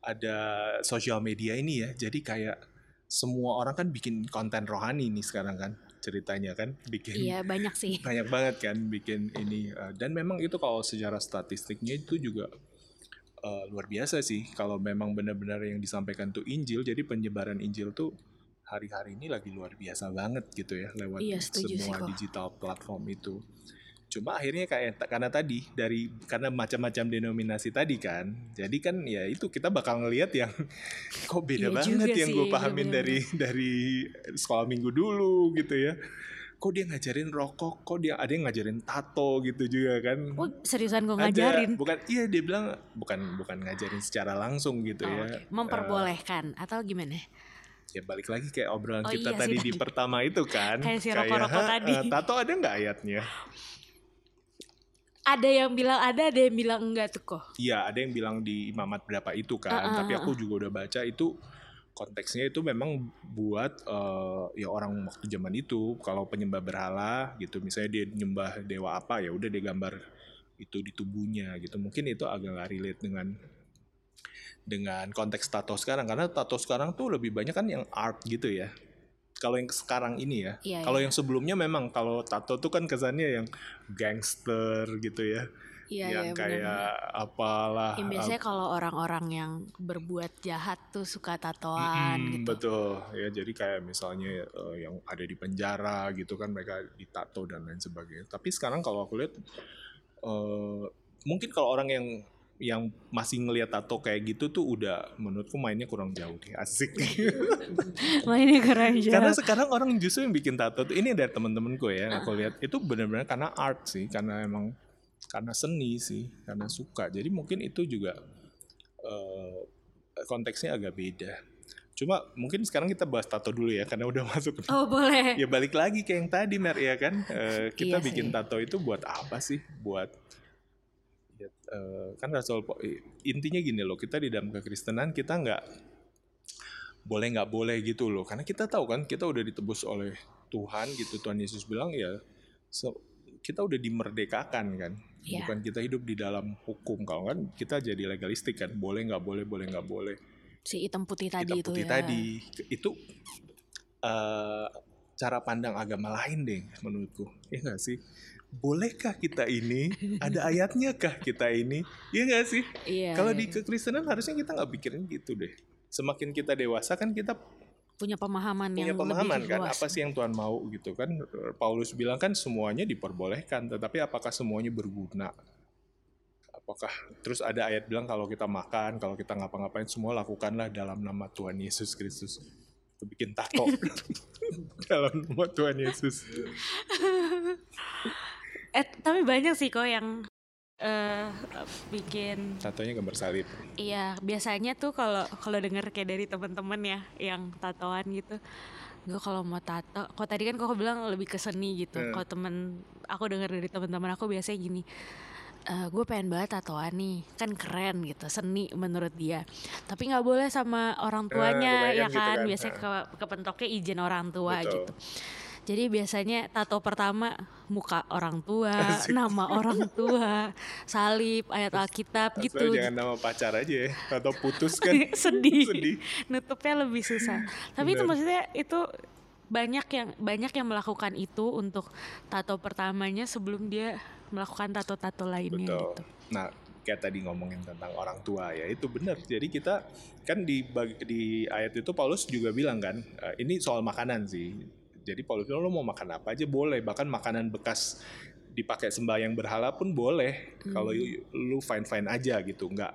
ada sosial media ini ya. Jadi kayak semua orang kan bikin konten rohani nih sekarang kan ceritanya kan bikin Iya banyak sih. banyak banget kan bikin ini Uh, dan memang itu kalau secara statistiknya itu juga uh, luar biasa sih. Kalau memang benar-benar yang disampaikan tuh Injil jadi penyebaran Injil tuh hari-hari ini lagi luar biasa banget gitu ya lewat Iya, semua digital platform itu cuma akhirnya kayak karena tadi dari karena macam-macam denominasi tadi kan jadi kan ya itu kita bakal ngelihat yang kok beda Iya banget yang gue iya pahamin bener-bener. dari dari sekolah minggu dulu gitu ya kok dia ngajarin rokok, kok dia ada yang ngajarin tato gitu juga kan. Oh seriusan gue Ada, ngajarin. bukan iya dia bilang bukan bukan ngajarin secara langsung gitu Oh, ya. oke. Memperbolehkan atau gimana? Ya balik lagi kayak obrolan Oh, kita iya sih tadi di tadi. pertama itu kan. Kayak si rokok-rokok "Hah, tadi." eh, tato ada nggak ayatnya? Ada yang bilang ada, ada yang bilang enggak tuh kok. Iya, ada yang bilang di imamat berapa itu kan, Ah, ah, tapi ah, aku juga udah baca itu konteksnya itu memang buat eh, ya orang waktu zaman itu kalau penyembah berhala gitu, misalnya dia nyembah dewa apa ya udah dia gambar itu di tubuhnya gitu. Mungkin itu agak nggak relate dengan dengan konteks tato sekarang karena tato sekarang tuh lebih banyak kan yang art gitu ya. Kalau yang sekarang ini ya, Iya, kalau iya. yang sebelumnya memang kalau tato tuh kan kesannya yang gangster gitu ya, Iya, yang iya kayak benar. apalah Yang biasanya kalau orang-orang yang berbuat jahat tuh suka tatoan Mm-mm, gitu. Betul ya jadi kayak misalnya eh, yang ada di penjara gitu kan mereka ditato dan lain sebagainya. Tapi sekarang kalau aku lihat eh, mungkin kalau orang yang yang masih ngelihat tato kayak gitu tuh udah menurutku mainnya kurang jauh deh asik. Mainnya keren karena jahat. sekarang orang justru yang bikin tato tuh ini dari temen-temenku ya yang aku lihat itu benar-benar karena art sih karena emang karena seni sih karena suka jadi mungkin itu juga eh, konteksnya agak beda cuma mungkin sekarang kita bahas tato dulu ya karena udah masuk Oh boleh. ya balik lagi ke yang tadi Mer ya kan Eh, kita Iya bikin sih. tato itu buat apa sih buat ya, eh, kan Rasul intinya gini loh kita di dalam kekristenan kita nggak boleh nggak boleh gitu loh. Karena kita tahu kan kita udah ditebus oleh Tuhan gitu Tuhan Yesus bilang ya so- kita udah dimerdekakan kan. Iya. bukan kita hidup di dalam hukum. Kalau kan kita jadi legalistik kan. Boleh nggak boleh boleh nggak boleh. Si hitam putih tadi hitam itu putih ya. tadi. Itu eh, cara pandang agama lain deh menurutku. Ya nggak sih bolehkah kita ini? Ada ayatnya kah kita ini? Ya nggak sih? Iya. kalau iya. di kekristenan harusnya kita nggak pikirin gitu deh. Semakin kita dewasa kan kita punya pemahaman punya yang pemahaman lebih kan luas. apa sih yang Tuhan mau gitu kan? Paulus bilang kan semuanya diperbolehkan tetapi apakah semuanya berguna? Apakah terus ada ayat bilang kalau kita makan kalau kita ngapa-ngapain semua lakukanlah dalam nama Tuhan Yesus Kristus. Itu bikin tato. Dalam nama Tuhan Yesus Eh tapi banyak sih kok yang eh bikin tatonya gambar salib Iya, biasanya tuh kalau kalau denger kayak dari teman-teman ya yang tatoan gitu. Gue kalau mau tato, kok tadi kan kok bilang lebih ke seni gitu. Hmm. Kalau temen aku denger dari teman-teman aku biasanya gini. "Eh, gue pengen banget tatoan nih, kan keren gitu, seni menurut dia. Tapi nggak boleh sama orang tuanya, kebanyakan ya gitu kan? kan. Biasanya ke, kepentoknya izin orang tua Betul. gitu. Jadi biasanya tato pertama muka orang tua, nama orang tua, salib, ayat Alkitab Asal gitu. jangan nama pacar aja ya atau putus kan sedih. Sedih. nutupnya lebih susah tapi itu Bener. maksudnya itu banyak yang banyak yang melakukan itu untuk tato pertamanya sebelum dia melakukan tato-tato lainnya Betul. gitu Nah, kayak tadi ngomongin tentang orang tua ya itu benar. Jadi kita kan di di ayat itu Paulus juga bilang kan, eh, ini soal makanan sih. Jadi Paulus bilang lo mau makan apa aja boleh, bahkan makanan bekas dipakai sembahyang berhala pun boleh. Kalau you- lu fine fine aja gitu, nggak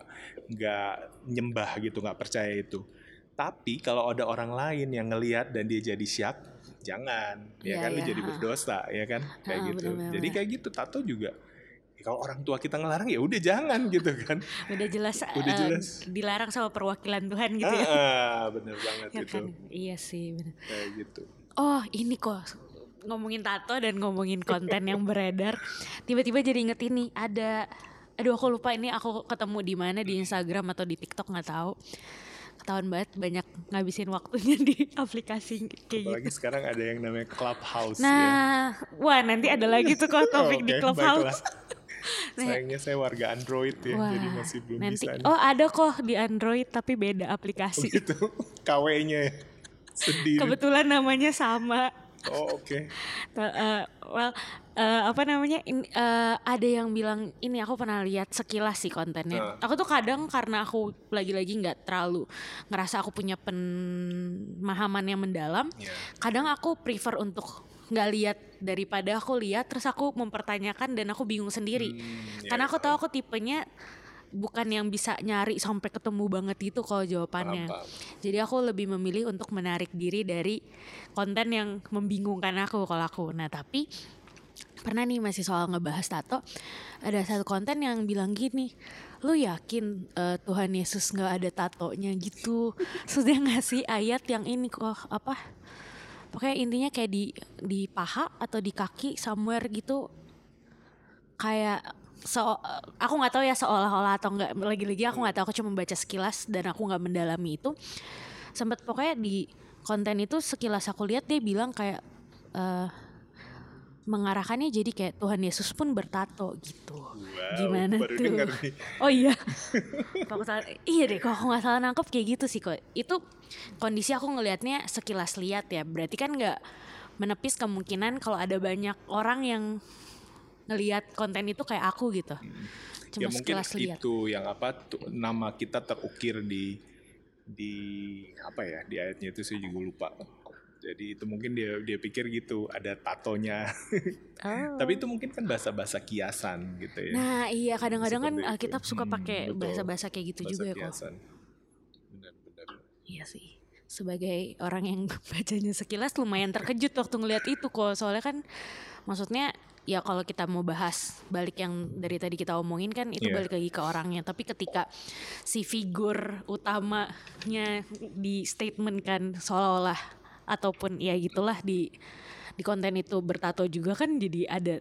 nggak nyembah gitu, nggak percaya itu. Tapi kalau ada orang lain yang ngelihat dan dia jadi syak, jangan, ya Iya, kan lu iya, jadi ha. berdosa, ya kan, kayak Ha, gitu. benar-benar. Jadi kayak gitu, tato juga ya kalau orang tua kita ngelarang ya udah jangan gitu kan. udah jelas, Udah eh, jelas. dilarang sama perwakilan Tuhan gitu ya, Ah, bener banget Ya itu. kan? iya sih bener. Kayak gitu. Oh ini kok ngomongin tato dan ngomongin konten yang beredar tiba-tiba jadi inget ini ada aduh aku lupa ini aku ketemu di mana di Instagram atau di TikTok nggak tahu ketahuan banget banyak ngabisin waktunya di aplikasi kayak gitu Apalagi sekarang ada yang namanya Clubhouse ya. Nah, wah nanti ada lagi tuh kok topik di Oke, Clubhouse. baiklah. Sayangnya saya warga Android ya, Wah, jadi masih belum nanti bisa. nih. oh ada kok di Android tapi beda aplikasi. gitu. KW-nya ya. Sendiri. Kebetulan namanya sama. Oh, oke. Eh, eh, well, eh, apa namanya? in- eh, ada yang bilang ini aku pernah lihat sekilas sih kontennya. Nah. Aku tuh kadang karena aku lagi-lagi nggak terlalu ngerasa aku punya pemahaman yang mendalam. Ya. kadang aku prefer untuk nggak lihat daripada aku lihat terus aku mempertanyakan dan aku bingung sendiri Hmm, ya, karena aku tahu aku tipenya bukan yang bisa nyari sampai ketemu banget itu kalau jawabannya. Paham, paham. jadi aku lebih memilih untuk menarik diri dari konten yang membingungkan aku kalau aku. Nah tapi pernah nih masih soal ngebahas tato ada satu konten yang bilang gini lu yakin eh, Tuhan Yesus nggak ada tatonya? Gitu. Sudah nggak sih ayat yang ini kok apa? Pokoknya intinya kayak di di paha atau di kaki somewhere gitu. Kayak so aku nggak tahu ya seolah-olah atau nggak lagi-lagi aku nggak tahu aku cuma baca sekilas dan aku nggak mendalami itu. Sempat pokoknya di konten itu sekilas aku lihat dia bilang kayak eh, mengarahkannya jadi kayak Tuhan Yesus pun bertato gitu. Wow, gimana baru tuh? nih. oh iya. Kalau salah- iya deh kalau aku nggak salah nangkep kayak gitu sih kok. Itu kondisi aku ngelihatnya sekilas lihat ya. Berarti kan nggak menepis kemungkinan kalau ada banyak orang yang ngelihat konten itu kayak aku gitu. Cuma ya mungkin lihat. itu yang apa tuh, nama kita terukir di di apa ya di ayatnya itu saya juga lupa. Jadi itu mungkin dia dia pikir gitu ada tatonya. Oh. tapi itu mungkin kan bahasa-bahasa kiasan gitu ya. Nah iya kadang-kadang kan itu. Alkitab suka Hmm, pakai bahasa-bahasa kayak gitu bahasa juga ya kok. kiasan. Benar-benar Iya sih. Sebagai orang yang bacanya sekilas lumayan terkejut waktu ngeliat itu kok. Soalnya kan maksudnya ya kalau kita mau bahas balik yang dari tadi kita omongin kan itu Iya. balik lagi ke orangnya. Tapi ketika si figur utamanya di statement kan seolah-olah ataupun ya gitulah di di konten itu bertato juga kan jadi ada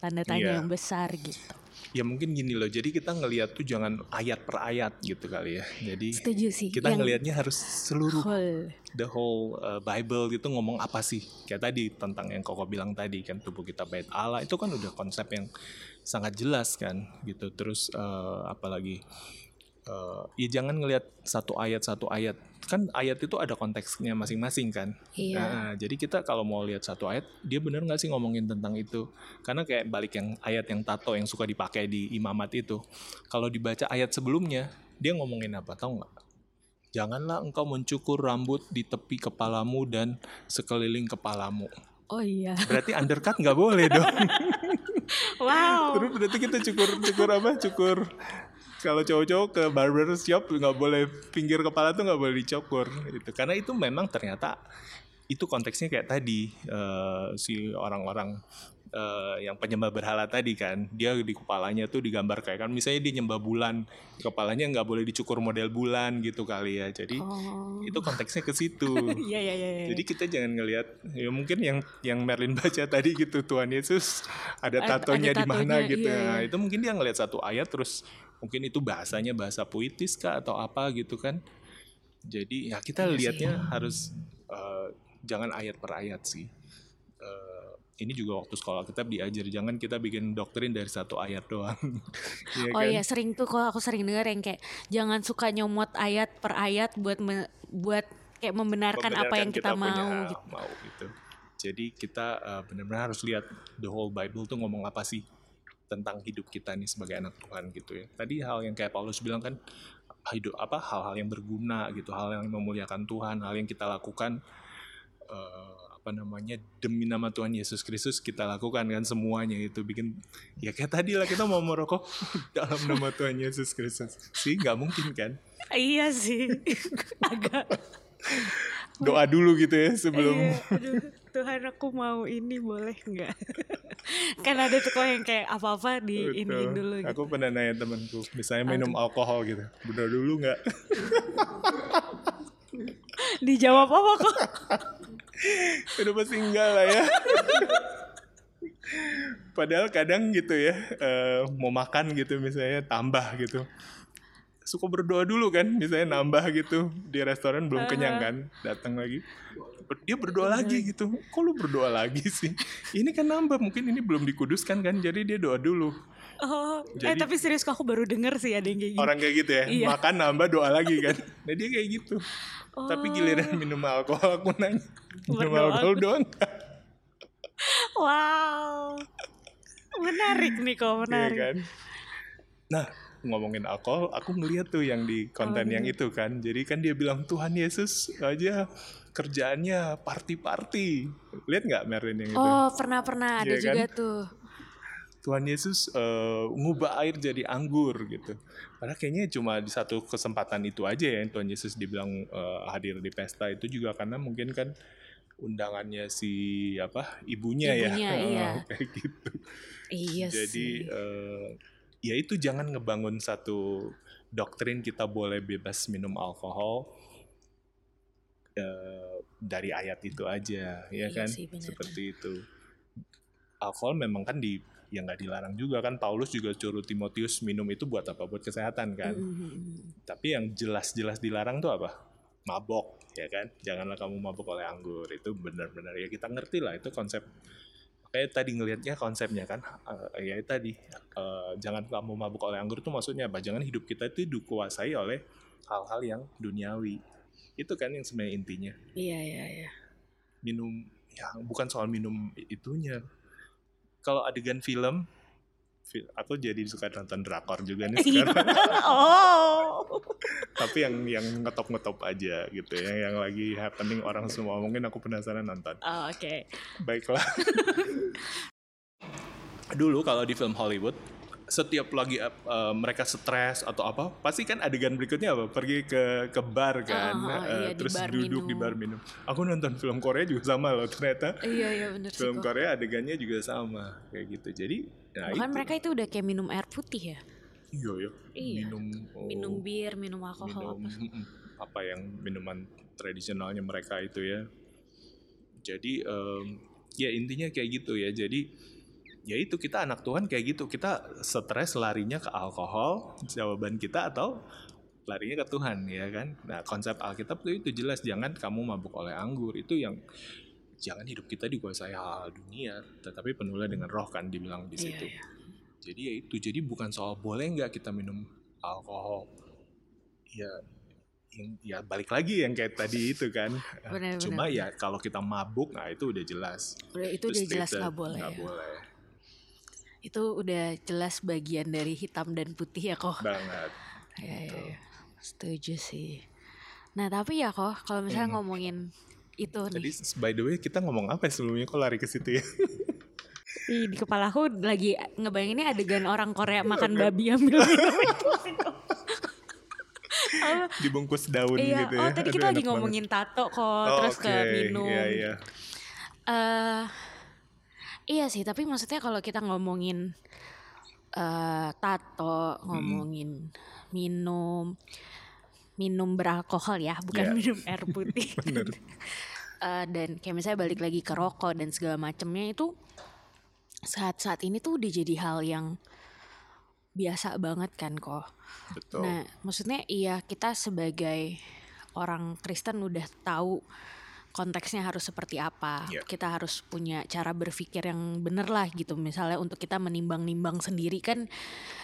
tanda tanya Iya. yang besar gitu. Ya mungkin gini loh jadi kita ngelihat tuh jangan ayat per ayat gitu kali ya jadi Setuju sih. kita Yang ngelihatnya harus seluruh whole. the whole uh, Bible itu ngomong apa sih? Kayak tadi tentang yang Koko bilang tadi kan tubuh kita bait Allah itu kan udah konsep yang sangat jelas kan gitu. Terus uh, apalagi uh, ya jangan ngelihat satu ayat satu ayat kan ayat itu ada konteksnya masing-masing kan. Iya. Nah, jadi kita kalau mau lihat satu ayat dia bener nggak sih ngomongin tentang itu? Karena kayak balik yang ayat yang tato yang suka dipakai di imamat itu. Kalau dibaca ayat sebelumnya dia ngomongin apa? Tahu nggak? Janganlah engkau mencukur rambut di tepi kepalamu dan sekeliling kepalamu. Oh iya. Berarti undercut nggak boleh dong. Wow. Terus berarti kita cukur cukur apa? Cukur kalau cowok-cowok ke barber shop nggak boleh pinggir kepala tuh nggak boleh dicukur itu karena itu memang ternyata itu konteksnya kayak tadi eh, si orang-orang eh, yang penyembah berhala tadi kan dia di kepalanya tuh digambar kayak kan misalnya dia nyembah bulan kepalanya nggak boleh dicukur model bulan gitu kali ya jadi Oh. itu konteksnya ke situ iya iya. iya. jadi kita jangan ngelihat ya mungkin yang yang Merlin baca tadi gitu Tuhan Yesus ada tatonya di mana gitu. iya, Nah, iya. itu mungkin dia ngelihat satu ayat terus mungkin itu bahasanya bahasa puitis kah atau apa gitu kan. Jadi ya kita Iya sih. lihatnya harus eh, jangan ayat per ayat sih. Eh, ini juga waktu sekolah kita diajar jangan kita bikin doktrin dari satu ayat doang. Iya oh kan? iya sering tuh kalau aku sering dengar yang kayak jangan suka nyomot ayat per ayat buat me, buat kayak membenarkan, membenarkan apa yang kita, kita mau punya, gitu. mau gitu. Jadi kita uh, benar-benar harus lihat the whole Bible tuh ngomong apa sih tentang hidup kita nih sebagai anak Tuhan gitu ya. Tadi hal yang kayak Paulus bilang kan hidup apa hal-hal yang berguna gitu, hal yang memuliakan Tuhan, hal yang kita lakukan uh, apa namanya demi nama Tuhan Yesus Kristus kita lakukan kan semuanya itu bikin ya kayak tadi lah kita mau merokok dalam nama Tuhan Yesus Kristus. Sih nggak mungkin kan? Iya sih. Agak. Doa dulu gitu ya sebelum iya, Tuhan aku mau ini boleh nggak? Kan ada tuh kok yang kayak apa-apa di ini dulu gitu. aku pernah nanya temanku misalnya minum aduh. alkohol gitu bener dulu nggak? Dijawab apa kok? Udah pasti enggak lah ya. Padahal kadang gitu ya uh, mau makan gitu misalnya tambah gitu. Suka berdoa dulu kan misalnya nambah gitu di restoran belum kenyang kan datang lagi dia berdoa lagi gitu kok lu berdoa lagi sih ini kan nambah mungkin ini belum dikuduskan kan jadi dia doa dulu Oh, eh, Jadi, eh tapi serius kok aku baru denger sih ada yang kayak gitu. Orang kayak gitu ya, iya. makan nambah doa lagi kan. Nah dia kayak gitu. Oh. Tapi giliran minum alkohol aku nanya, minum alkohol doang Wow, menarik nih kok, iya menarik. Iya kan? Nah, ngomongin alkohol, aku ngeliat tuh yang di konten oh, yang itu kan. Jadi kan dia bilang Tuhan Yesus aja kerjaannya party-party. Lihat nggak Merlin yang itu? Oh, pernah-pernah ada ya juga kan? tuh Tuhan Yesus uh, ngubah air jadi anggur gitu. Padahal kayaknya cuma di satu kesempatan itu aja ya Tuhan Yesus dibilang uh, hadir di pesta itu juga karena mungkin kan undangannya si apa ibunya, ya. ibunya ya iya. kayak gitu. Iya Jadi uh, ya itu jangan ngebangun satu doktrin kita boleh bebas minum alkohol uh, dari ayat itu aja ya iya kan? sih, seperti itu. Alkohol memang kan di ya nggak dilarang juga kan. Paulus juga suruh Timotius minum itu buat apa? Buat kesehatan kan? Mm-hmm. tapi yang jelas-jelas dilarang tuh apa? Mabok ya kan? Janganlah kamu mabok oleh anggur. Itu benar-benar ya kita ngerti lah itu konsep. Kayak tadi ngelihatnya konsepnya kan? Uh, ya tadi uh, jangan kamu mabuk oleh anggur itu maksudnya apa? Jangan hidup kita itu dikuasai oleh hal-hal yang duniawi itu kan yang sebenarnya intinya iya iya iya minum ya bukan soal minum itunya kalau adegan film aku jadi suka nonton drakor juga nih iya. sekarang. oh. Tapi yang yang ngetop-ngetop aja gitu ya, yang lagi happening orang semua mungkin aku penasaran nonton. Oh, oke. Okay. Baiklah. Dulu kalau di film Hollywood setiap lagi uh, mereka stres atau apa pasti kan adegan berikutnya apa? Pergi ke ke bar kan oh, uh, iya, terus di bar duduk minum. di bar minum. aku nonton film Korea juga sama loh ternyata. Iya iya benar film sih, Korea adegannya juga sama kayak gitu. Jadi nah bahkan itu. mereka itu udah kayak minum air putih ya? Iya ya iya. minum oh, minum bir minum alkohol minum, apa apa yang minuman tradisionalnya mereka itu ya. Jadi um, ya intinya kayak gitu ya. Jadi ya itu kita anak Tuhan kayak gitu. Kita stres larinya ke alkohol jawaban kita atau larinya ke Tuhan ya kan? Nah konsep Alkitab itu, itu jelas jangan kamu mabuk oleh anggur. Itu yang jangan hidup kita dikuasai hal, -hal dunia tetapi penuhlah dengan roh kan dibilang di iya, situ. yeah, yeah. jadi ya itu jadi bukan soal boleh nggak kita minum alkohol. Ya yang ya balik lagi yang kayak tadi itu kan. Bener, cuma bener. ya kalau kita mabuk nah itu udah jelas. Udah, itu udah jelas nggak boleh gak ya. boleh itu udah jelas bagian dari hitam dan putih ya kok banget ya, ya, ya. setuju sih nah tapi ya kok kalau misalnya hmm. ngomongin itu Tadi, nih by the way kita ngomong apa ya sebelumnya kok lari ke situ ya Ih, di kepala aku lagi ngebayanginnya adegan orang Korea makan babi ambil dibungkus daun iya, gitu ya. Oh, tadi kita lagi ngomongin banget. tato kok, oh, terus okay. ke minum. Iya, iya. Uh, Iya sih, tapi maksudnya kalau kita ngomongin uh, tato, ngomongin hmm. minum, minum beralkohol ya, bukan yeah. minum air putih. uh, dan kayak misalnya balik lagi ke rokok dan segala macamnya itu saat-saat ini tuh udah jadi hal yang biasa banget kan kok. Betul. Nah, maksudnya iya kita sebagai orang Kristen udah tahu konteksnya harus seperti apa. Iya. Kita harus punya cara berpikir yang bener lah gitu. Misalnya untuk kita menimbang-nimbang sendiri kan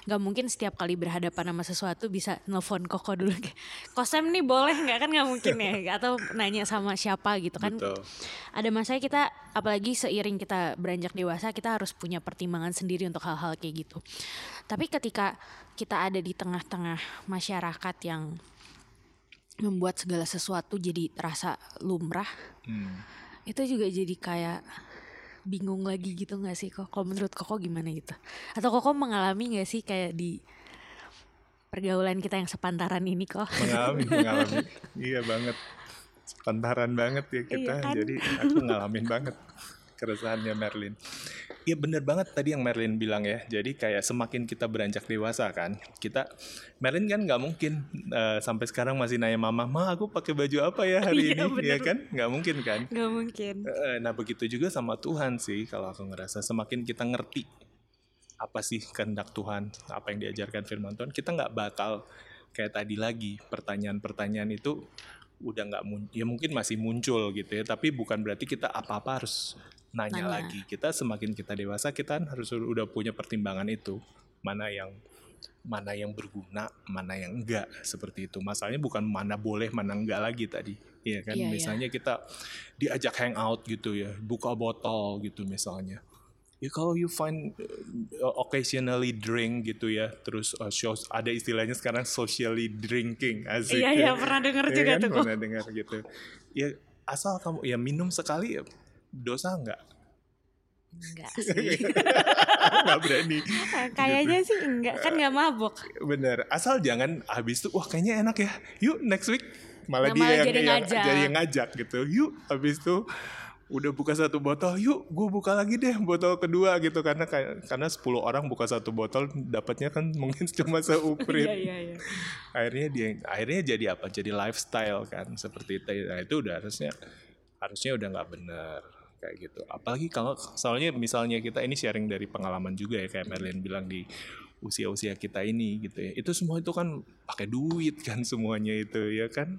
nggak mungkin setiap kali berhadapan sama sesuatu bisa nelfon koko dulu. Kosem nih boleh nggak kan nggak mungkin ya. Atau nanya sama siapa gitu kan. Betul. Ada masanya kita apalagi seiring kita beranjak dewasa kita harus punya pertimbangan sendiri untuk hal-hal kayak gitu. Tapi ketika kita ada di tengah-tengah masyarakat yang membuat segala sesuatu jadi terasa lumrah. Hmm. itu juga jadi kayak bingung lagi gitu nggak sih kok? Kalau menurut koko gimana gitu? Atau koko mengalami nggak sih kayak di pergaulan kita yang sepantaran ini kok? Mengalami mengalami. Iya banget. Sepantaran banget ya kita. Iya kan? jadi aku ngalamin banget keresahannya Merlin. Iya bener banget tadi yang Merlin bilang ya. Jadi kayak semakin kita beranjak dewasa kan kita Merlin kan nggak mungkin eh, sampai sekarang masih nanya mama ma aku pakai baju apa ya hari Iya, ini? Bener. ya kan? Nggak mungkin kan? Nggak mungkin. Nah begitu juga sama Tuhan sih kalau aku ngerasa semakin kita ngerti apa sih kehendak Tuhan, apa yang diajarkan firman Tuhan, kita nggak bakal kayak tadi lagi pertanyaan-pertanyaan itu udah nggak mun- ya mungkin masih muncul gitu ya, tapi bukan berarti kita apa-apa harus nanya, Nanya. lagi. Kita semakin kita dewasa kita kan harus udah punya pertimbangan itu mana yang mana yang berguna, mana yang enggak seperti itu. Masalahnya bukan mana boleh, mana enggak lagi tadi. Iya kan, Iya, iya. misalnya kita diajak hangout gitu ya, buka botol gitu misalnya. Ya kalau you find uh, occasionally drink gitu ya, terus uh, shows ada istilahnya sekarang socially drinking, asik. iya ya. iya pernah denger Iya juga kan, tuh pernah dengar gitu. Ya asal kamu ya minum sekali ya dosa enggak? enggak sih Enggak berani. kayaknya sih enggak kan nggak mabok Bener, asal jangan habis itu wah kayaknya enak ya. Yuk next week malah Nah, dia malah yang, jadi yang- ngajak. jadi yang ngajak gitu. Yuk habis itu udah buka satu botol, yuk gue buka lagi deh botol kedua gitu karena karena 10 orang buka satu botol dapatnya kan mungkin cuma seuprit. iya iya iya akhirnya dia akhirnya jadi apa? Jadi lifestyle kan seperti itu. Nah, itu udah harusnya harusnya udah nggak benar kayak gitu. Apalagi kalau soalnya misalnya kita ini sharing dari pengalaman juga ya kayak Merlin bilang di usia-usia kita ini gitu ya. Itu semua itu kan pakai duit kan semuanya itu ya kan.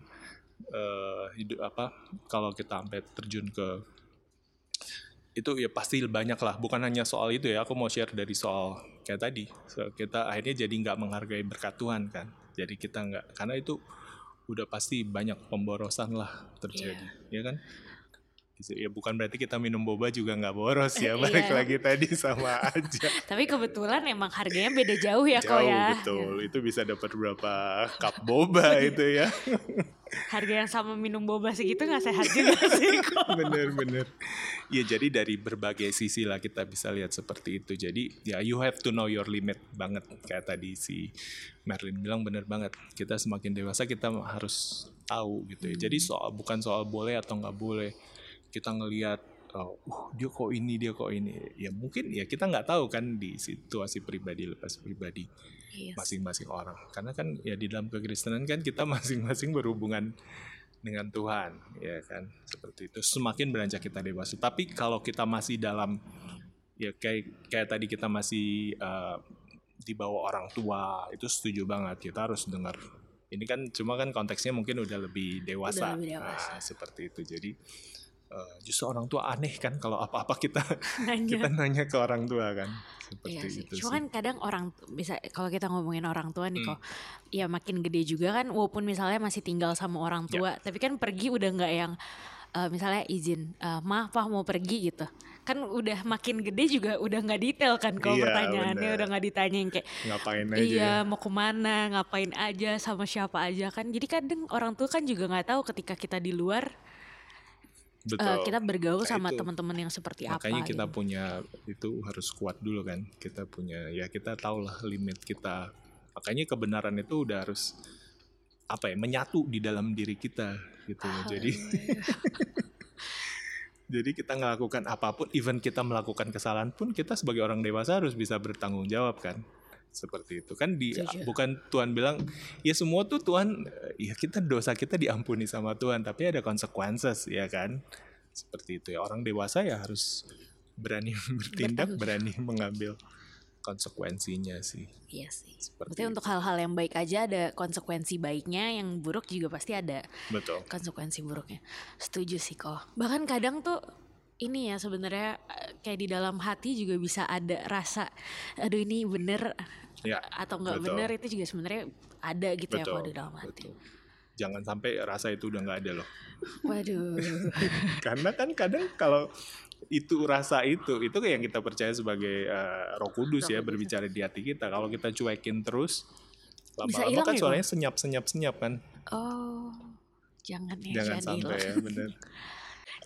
eh hidup apa kalau kita sampai terjun ke itu ya pasti banyak lah bukan hanya soal itu ya aku mau share dari soal kayak tadi So, kita akhirnya jadi nggak menghargai berkat Tuhan kan jadi kita nggak karena itu udah pasti banyak pemborosan lah terjadi ya kan Gitu, ya bukan berarti kita minum boba juga nggak boros ya balik Iya. lagi tadi sama aja. Tapi kebetulan emang harganya beda jauh ya kok jauh ya. betul. Itu bisa dapat berapa cup boba itu ya. Harga yang sama minum boba segitu nggak sehat juga sih kok bener-bener ya jadi dari berbagai sisi lah kita bisa lihat seperti itu. Jadi ya you have to know your limit banget. Kayak tadi si Merlin bilang bener banget. Kita semakin dewasa kita harus tahu gitu ya. Jadi soal bukan soal boleh atau nggak boleh kita ngelihat oh, uh, dia kok ini dia kok ini. Ya mungkin ya kita nggak tahu kan di situasi pribadi lepas pribadi Iya. masing-masing orang. Karena kan ya di dalam kekristenan kan kita masing-masing berhubungan dengan Tuhan ya kan? Seperti itu. Semakin beranjak kita dewasa. Tapi kalau kita masih dalam ya kayak kayak tadi kita masih eh, di bawah orang tua itu setuju banget. Kita harus dengar. Ini kan cuma kan konteksnya mungkin udah lebih dewasa, Udah lebih dewasa. Nah, seperti itu. Jadi eh, justru orang tua aneh kan kalau apa-apa kita Nanya. kita nanya ke orang tua kan seperti Iya sih. itu Cuma sih. kan kadang orang bisa kalau kita ngomongin orang tua nih Hmm. kok, ya makin gede juga kan, walaupun misalnya masih tinggal sama orang Ya. tua, tapi kan pergi udah nggak yang eh, misalnya izin, eh, maaf pak mau pergi gitu, kan udah makin gede juga udah nggak detail kan kalau Iya, pertanyaannya bener. udah nggak ditanyain kayak ngapain aja iya ya. mau ke mana, ngapain aja, sama siapa aja kan, jadi kadang orang tua kan juga nggak tahu ketika kita di luar eh, Betul. kita bergaul Nah, sama teman-teman yang seperti Makanya apa. kita gitu. punya itu harus kuat dulu kan. Kita punya ya kita tahulah limit kita. Makanya kebenaran itu udah harus apa ya menyatu di dalam diri kita gitu. Jadi jadi kita melakukan apa pun, even kita melakukan kesalahan pun kita sebagai orang dewasa harus bisa bertanggung jawab kan. Seperti itu kan di bukan Tuhan bilang ya semua tuh Tuhan ya kita dosa kita diampuni sama Tuhan tapi ada consequences ya kan. Seperti itu ya orang dewasa ya harus berani bertindak, berani mengambil konsekuensinya sih. Iya sih. Seperti Berarti untuk hal-hal yang baik aja ada konsekuensi baiknya, yang buruk juga pasti ada Betul. konsekuensi buruknya. Setuju sih kok. Bahkan kadang tuh ini ya sebenarnya eh, kayak di dalam hati juga bisa ada rasa aduh ini bener Ya, atau nggak betul. bener itu juga sebenarnya ada gitu ya kalau di dalam hati. betul. Jangan sampai rasa itu udah nggak ada loh. Waduh. Karena kan kadang kalau itu rasa itu itu yang kita percaya sebagai eh, Roh Kudus ya berbicara di hati kita. Kalau kita cuekin terus lama-lama kan ya, suaranya senyap senyap kan. Oh. Jangan ya Jangan jangan sampai hilang. ya bener.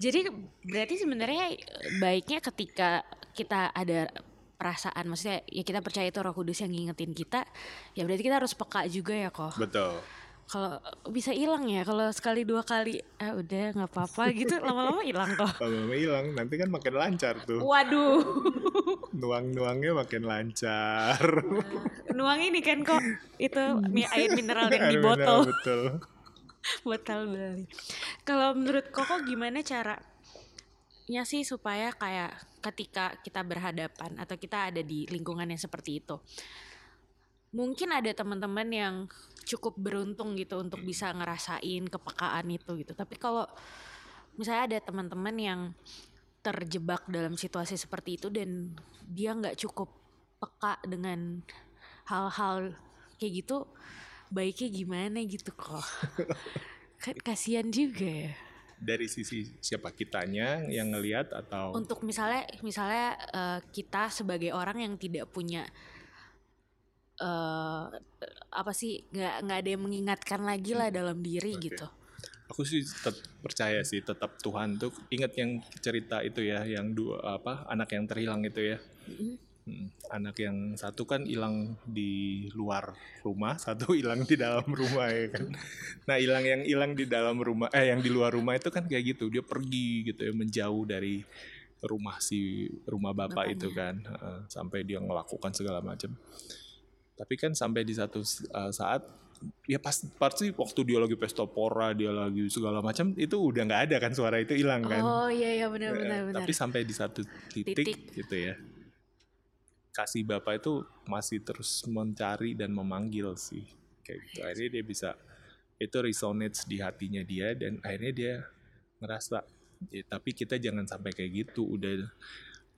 Jadi berarti sebenarnya baiknya ketika kita ada perasaan maksudnya ya kita percaya itu Roh Kudus yang ngingetin kita ya berarti kita harus peka juga ya kok. Betul. Kalau bisa hilang ya kalau sekali dua kali ah udah nggak apa-apa gitu lama-lama hilang kok. Kalau lama hilang nanti kan makin lancar tuh. Waduh. Nuang-nuangnya makin lancar. Nuang ini kan kok itu air mineral yang di botol. Betul. botol beli. Kalau menurut Koko gimana caranya sih supaya kayak ketika kita berhadapan atau kita ada di lingkungan yang seperti itu. Mungkin ada teman-teman yang cukup beruntung gitu untuk bisa ngerasain kepekaan itu gitu. Tapi kalau misalnya ada teman-teman yang terjebak dalam situasi seperti itu dan dia nggak cukup peka dengan hal-hal kayak gitu, baiknya gimana gitu kok. kan kasihan juga ya. Dari sisi siapa kitanya yang ngelihat atau Untuk misalnya misalnya eh, kita sebagai orang yang tidak punya eh apa sih nggak nggak ada yang mengingatkan lagi lah dalam diri Oke. gitu. aku sih tetap percaya sih tetap Tuhan tuh ingat yang cerita itu ya yang dua apa anak yang terhilang itu ya Mm. Hmm, anak yang satu kan hilang di luar rumah satu hilang di dalam rumah ya kan? Nah hilang yang hilang di dalam rumah eh yang di luar rumah itu kan kayak gitu dia pergi gitu ya menjauh dari rumah si rumah bapak itu kan Heeh, sampai dia melakukan segala macam tapi kan sampai di satu uh, saat ya pas pasti waktu dia lagi pesta pora dia lagi segala macam itu udah nggak ada kan suara itu hilang kan? Oh iya iya benar benar benar. tapi sampai di satu titik, Titik. gitu ya kasih bapak itu masih terus mencari dan memanggil sih kayak gitu akhirnya dia bisa itu resonates di hatinya dia dan akhirnya dia ngerasa ya, tapi kita jangan sampai kayak gitu udah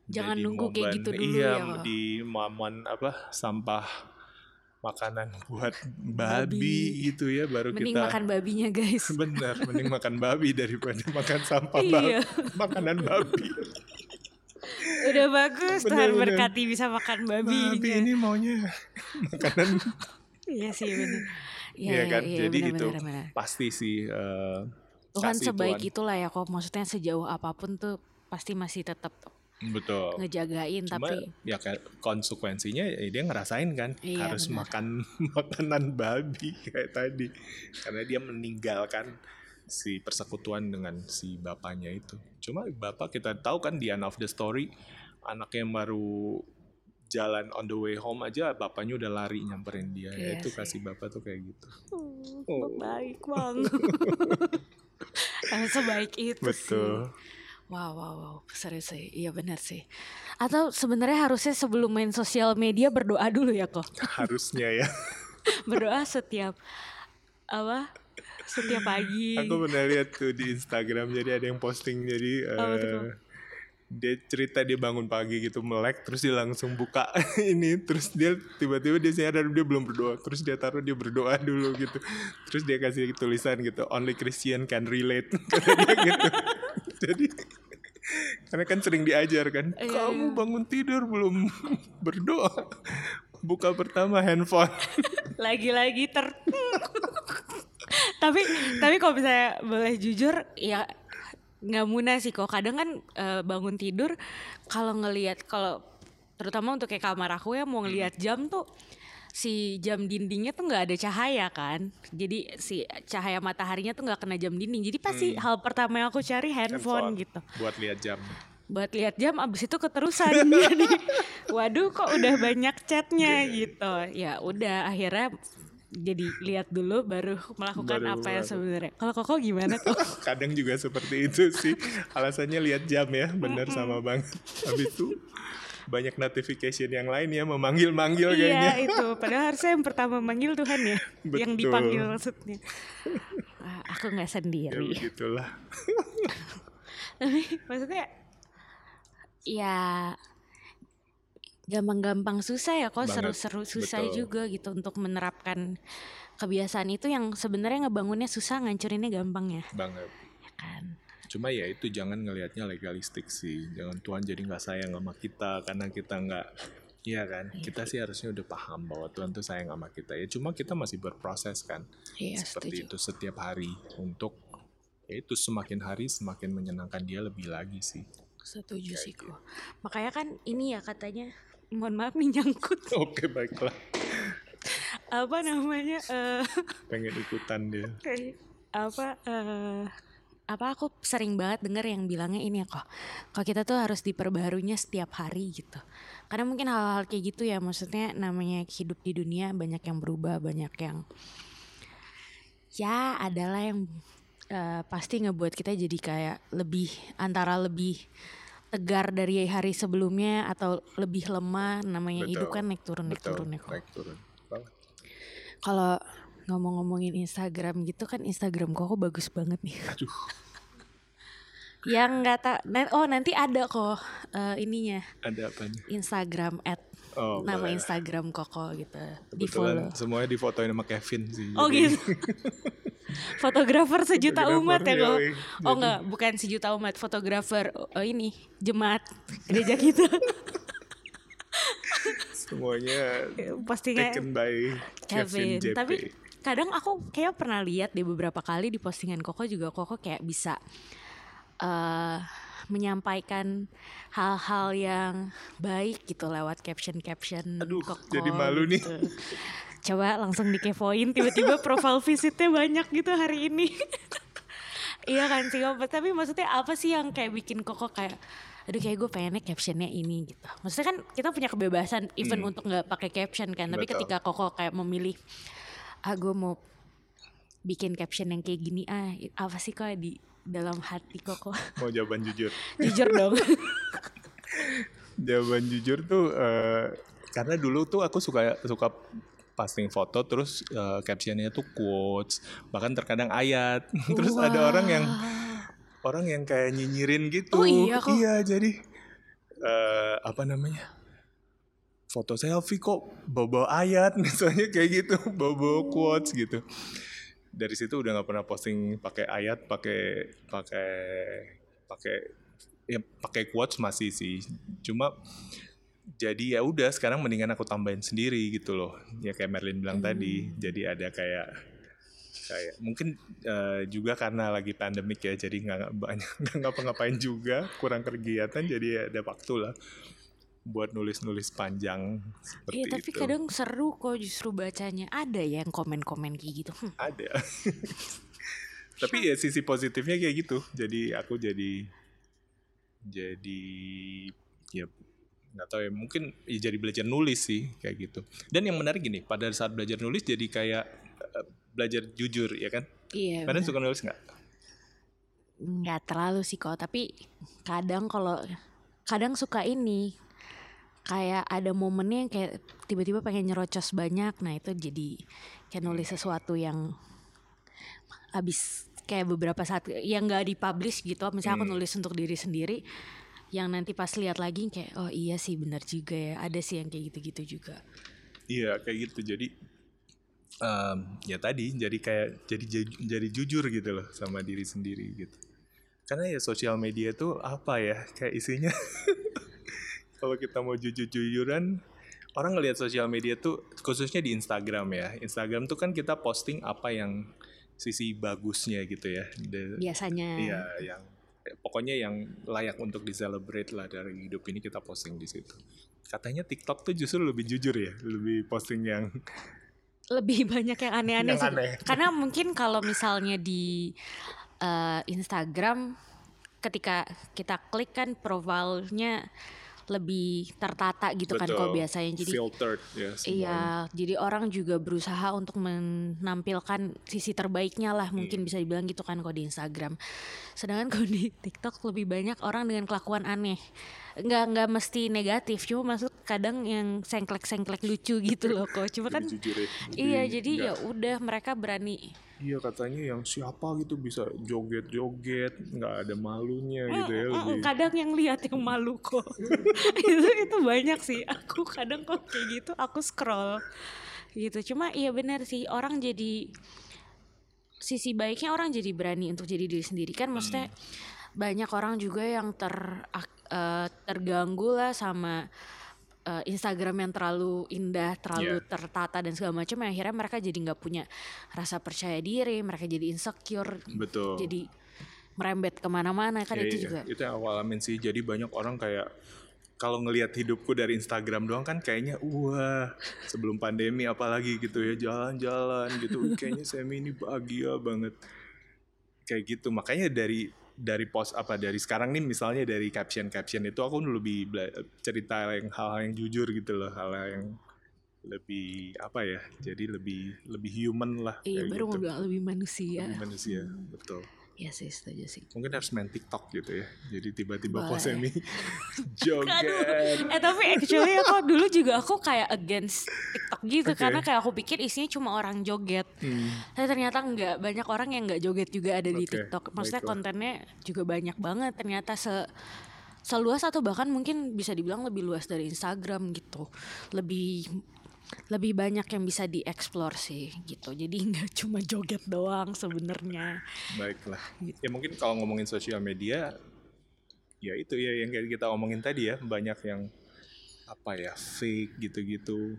Jangan nunggu kayak gitu dulu iya ya, di momen apa sampah makanan buat Babi. babi gitu ya baru Mending kita makan babinya guys. bener mending makan babi daripada makan sampah Iya. babi makanan babi Udah bagus Bener, Tuhan bener. berkati bisa makan babi. babi ini maunya makanan Iya sih benar. Iya Iya kan iya, jadi benar, itu benar, benar. pasti sih eh, Tuhan sebaik Tuhan. itulah ya kok. Maksudnya sejauh apa pun tuh pasti masih tetap betul ngejagain cuma tapi ya kayak konsekuensinya ya dia ngerasain kan Iya, harus benar. makan makanan babi kayak tadi karena dia meninggalkan si persekutuan dengan si bapaknya itu cuma bapak kita tahu kan di end of the story anaknya yang baru jalan on the way home aja bapaknya udah lari nyamperin dia Iya ya itu sih. kasih bapak tuh kayak gitu Oh, baik banget. Emang sebaik itu sih. betul Wow, wow, wow, serius sih, iya benar sih. Atau sebenarnya harusnya sebelum main sosial media berdoa dulu ya kok. harusnya ya Berdoa setiap apa? Setiap pagi. Aku pernah lihat tuh di Instagram jadi ada yang posting jadi eh, Kak? dia cerita dia bangun pagi gitu melek terus dia langsung buka ini terus dia tiba-tiba dia sadar dia belum berdoa terus dia taruh dia berdoa dulu gitu terus dia kasih tulisan gitu only Christian can relate gitu jadi karena kan sering diajar kan Iya, kamu iya. bangun tidur belum berdoa buka pertama handphone Lagi-lagi ter. Tapi tapi kalau misalnya boleh jujur ya nggak munah sih kok. Kadang kan eh, bangun tidur kalau ngelihat kalau terutama untuk kayak kamar aku ya mau ngelihat jam tuh si jam dindingnya tuh nggak ada cahaya kan. Jadi si cahaya mataharinya tuh nggak kena jam dinding. Jadi pasti hal pertama yang aku cari handphone, gitu. Buat lihat jam. Buat lihat jam abis itu keterusan. Jadi waduh kok udah banyak chatnya gitu. Ya udah akhirnya jadi lihat dulu baru melakukan Baru apa yang melakukan. sebenarnya kalau koko gimana tuh kadang juga seperti itu sih alasannya lihat jam ya bener sama banget habis itu banyak notification yang lain ya memanggil-manggil kayaknya. Iya itu. Padahal harusnya yang pertama manggil Tuhan ya. yang Betul. dipanggil maksudnya. Ah, aku nggak Ya sendiri. begitulah. Tapi maksudnya ya gampang-gampang susah ya kok seru-seru susah betul. juga gitu untuk menerapkan kebiasaan itu yang sebenarnya ngebangunnya susah ngancurinnya gampang ya Banget. ya kan Cuma ya itu jangan ngelihatnya legalistik sih. Jangan Tuhan jadi nggak sayang sama kita karena kita nggak Iya kan, kita sih harusnya udah paham bahwa Tuhan tuh sayang sama kita ya. Cuma kita masih berproses kan, iya seperti setuju itu setiap hari untuk ya itu semakin hari semakin menyenangkan dia lebih lagi sih. setuju sih kok makanya kan ini ya katanya mohon maaf nih nyangkut. Oke baiklah, apa namanya eh pengen ikutan dia. apa eh apa aku sering banget denger yang bilangnya ini ya kok kalau kita tuh harus diperbaharunya setiap hari gitu. Karena mungkin hal-hal kayak gitu ya maksudnya namanya hidup di dunia banyak yang berubah banyak yang ya adalah yang eh, pasti ngebuat kita jadi kayak lebih antara lebih tegar dari hari sebelumnya atau lebih lemah namanya hidup Betul. kan naik turun naik Betul, turun naik turun. Kalau ngomong-ngomongin Instagram gitu kan Instagram kok bagus banget nih. Aduh, Yang nggak tak, oh nanti ada kok eh, ininya ada apa? Instagram at Oh, nama boleh. Instagram Koko gitu di follow. Semuanya difotoin sama Kevin sih. Oh gitu. Fotografer sejuta Fotografer, umat ya kok. Oh enggak, bukan sejuta umat, fotografer oh, ini jemaat gereja kita. Semuanya Postingan taken by Kevin, Kevin. JP. Tapi kadang aku kayak pernah lihat di beberapa kali di postingan Koko juga Koko kayak bisa eh menyampaikan hal-hal yang baik gitu lewat caption-caption Aduh, Koko jadi malu nih. gitu. Coba langsung dikepoin tiba-tiba profile visitnya banyak gitu hari ini. iya kan sih tapi maksudnya apa sih yang kayak bikin Koko kayak aduh kayak gue pengennya captionnya ini gitu. Maksudnya kan kita punya kebebasan even untuk nggak pakai caption kan. Tapi Hmm. Betul. ketika Koko kayak memilih ah gue mau bikin caption yang kayak gini ah apa sih kok di dalam hati Koko. Mau jawaban jujur. jujur dong. Jawaban jujur tuh eh, karena dulu tuh aku suka suka posting foto terus eh, captionnya tuh quotes bahkan terkadang ayat. Terus ada orang yang orang yang kayak nyinyirin gitu. Oh iya kok. jadi eh, apa namanya? Foto selfie kok bawa ayat misalnya kayak gitu bawa quotes gitu dari situ udah nggak pernah posting pakai ayat pakai pakai pakai ya pakai quotes masih sih. Cuma jadi ya udah sekarang mendingan aku tambahin sendiri gitu loh. Ya kayak Merlin bilang tadi jadi ada kayak kayak mungkin eh, juga karena lagi pandemik ya jadi nggak nggak banyak nggak ngapa-ngapain juga kurang kegiatan jadi ada waktu lah buat nulis-nulis panjang seperti Iya tapi itu. kadang seru kok justru bacanya. Ada ya yang komen-komen kayak gitu. Hmm, ada. Tapi ya sisi positifnya kayak gitu. Jadi aku jadi jadi ya nggak tahu ya. Mungkin ya jadi belajar nulis sih kayak gitu. Dan yang menarik gini pada saat belajar nulis jadi kayak eh, belajar jujur ya kan? Iya kalian suka nulis nggak? Nggak terlalu sih kok tapi kadang kalau kadang suka ini kayak ada momennya yang kayak tiba-tiba pengen nyerocos banyak nah itu jadi kayak nulis sesuatu yang habis kayak beberapa saat yang nggak dipublish gitu misalnya aku nulis untuk diri sendiri yang nanti pas lihat lagi kayak oh iya sih benar juga ya ada sih yang kayak gitu-gitu juga. Iya kayak gitu. Jadi em, ya tadi jadi kayak jadi jadi jujur gitu loh sama diri sendiri gitu. Karena ya sosial media tuh apa ya kayak isinya kalau kita mau jujur-jujuran orang ngelihat sosial media tuh khususnya di Instagram ya Instagram tuh kan kita posting apa yang sisi bagusnya gitu ya The- biasanya Iya, yang pokoknya yang layak untuk di-celebrate lah dari hidup ini kita posting di situ. Katanya TikTok tuh justru lebih jujur ya, lebih posting yang lebih banyak yang aneh-aneh sih. aneh. Karena mungkin kalau misalnya di eh, Instagram ketika kita klik kan profilnya lebih tertata gitu kan kalau betul, biasanya. Jadi filtered ya. Iya, jadi orang juga berusaha untuk menampilkan sisi terbaiknya lah, mungkin Hmm. bisa dibilang gitu kan kalau di Instagram. Sedangkan kalau di TikTok lebih banyak orang dengan kelakuan aneh. Nggak nggak mesti negatif. Cuma masuk kadang yang sengklek sengklek lucu gitu loh kok cuma kan Jadi ya. iya Jadi ya udah mereka berani. Iya katanya yang siapa gitu bisa joget-joget nggak ada malunya gitu ya lebih. kadang yang lihat yang malu kok itu itu banyak sih. Aku kadang kok kayak gitu aku scroll gitu. Cuma iya benar sih orang jadi sisi baiknya orang jadi berani untuk jadi diri sendiri. Kan maksudnya banyak orang juga yang ter eh, terganggu lah sama eh, Instagram yang terlalu indah, terlalu Iya. tertata dan segala macam akhirnya mereka jadi nggak punya rasa percaya diri, mereka jadi insecure, Betul. jadi merembet ke mana-mana kan Iya, itu iya. juga Itu yang aku alamin sih. Jadi banyak orang kayak kalau ngelihat hidupku dari Instagram doang kan kayaknya wah sebelum pandemi apalagi gitu ya jalan-jalan gitu kayaknya Semi ini bahagia banget kayak gitu makanya dari dari post apa dari sekarang nih misalnya dari caption caption itu aku lebih cerita yang hal-hal yang jujur gitu loh hal yang lebih apa ya jadi lebih lebih human lah Iya kayak baru mau gitu. bilang lebih manusia. lebih manusia betul Iya sih setuju sih. mungkin harus main TikTok gitu ya. Jadi tiba-tiba Boleh. kok semi joget. Eh tapi actually aku dulu juga aku kayak against TikTok gitu Oke. karena kayak aku pikir isinya cuma orang joget. Hmm, Tapi ternyata enggak banyak orang yang enggak joget juga ada di Oke, TikTok. Maksudnya baiklah. kontennya juga banyak banget ternyata se seluas atau bahkan mungkin bisa dibilang lebih luas dari Instagram gitu. Lebih lebih banyak yang bisa dieksplor sih gitu. Jadi nggak cuma joget doang sebenarnya. baiklah. Gitu. Ya mungkin kalau ngomongin sosial media, ya itu ya yang kayak kita omongin tadi ya banyak yang apa ya fake gitu-gitu.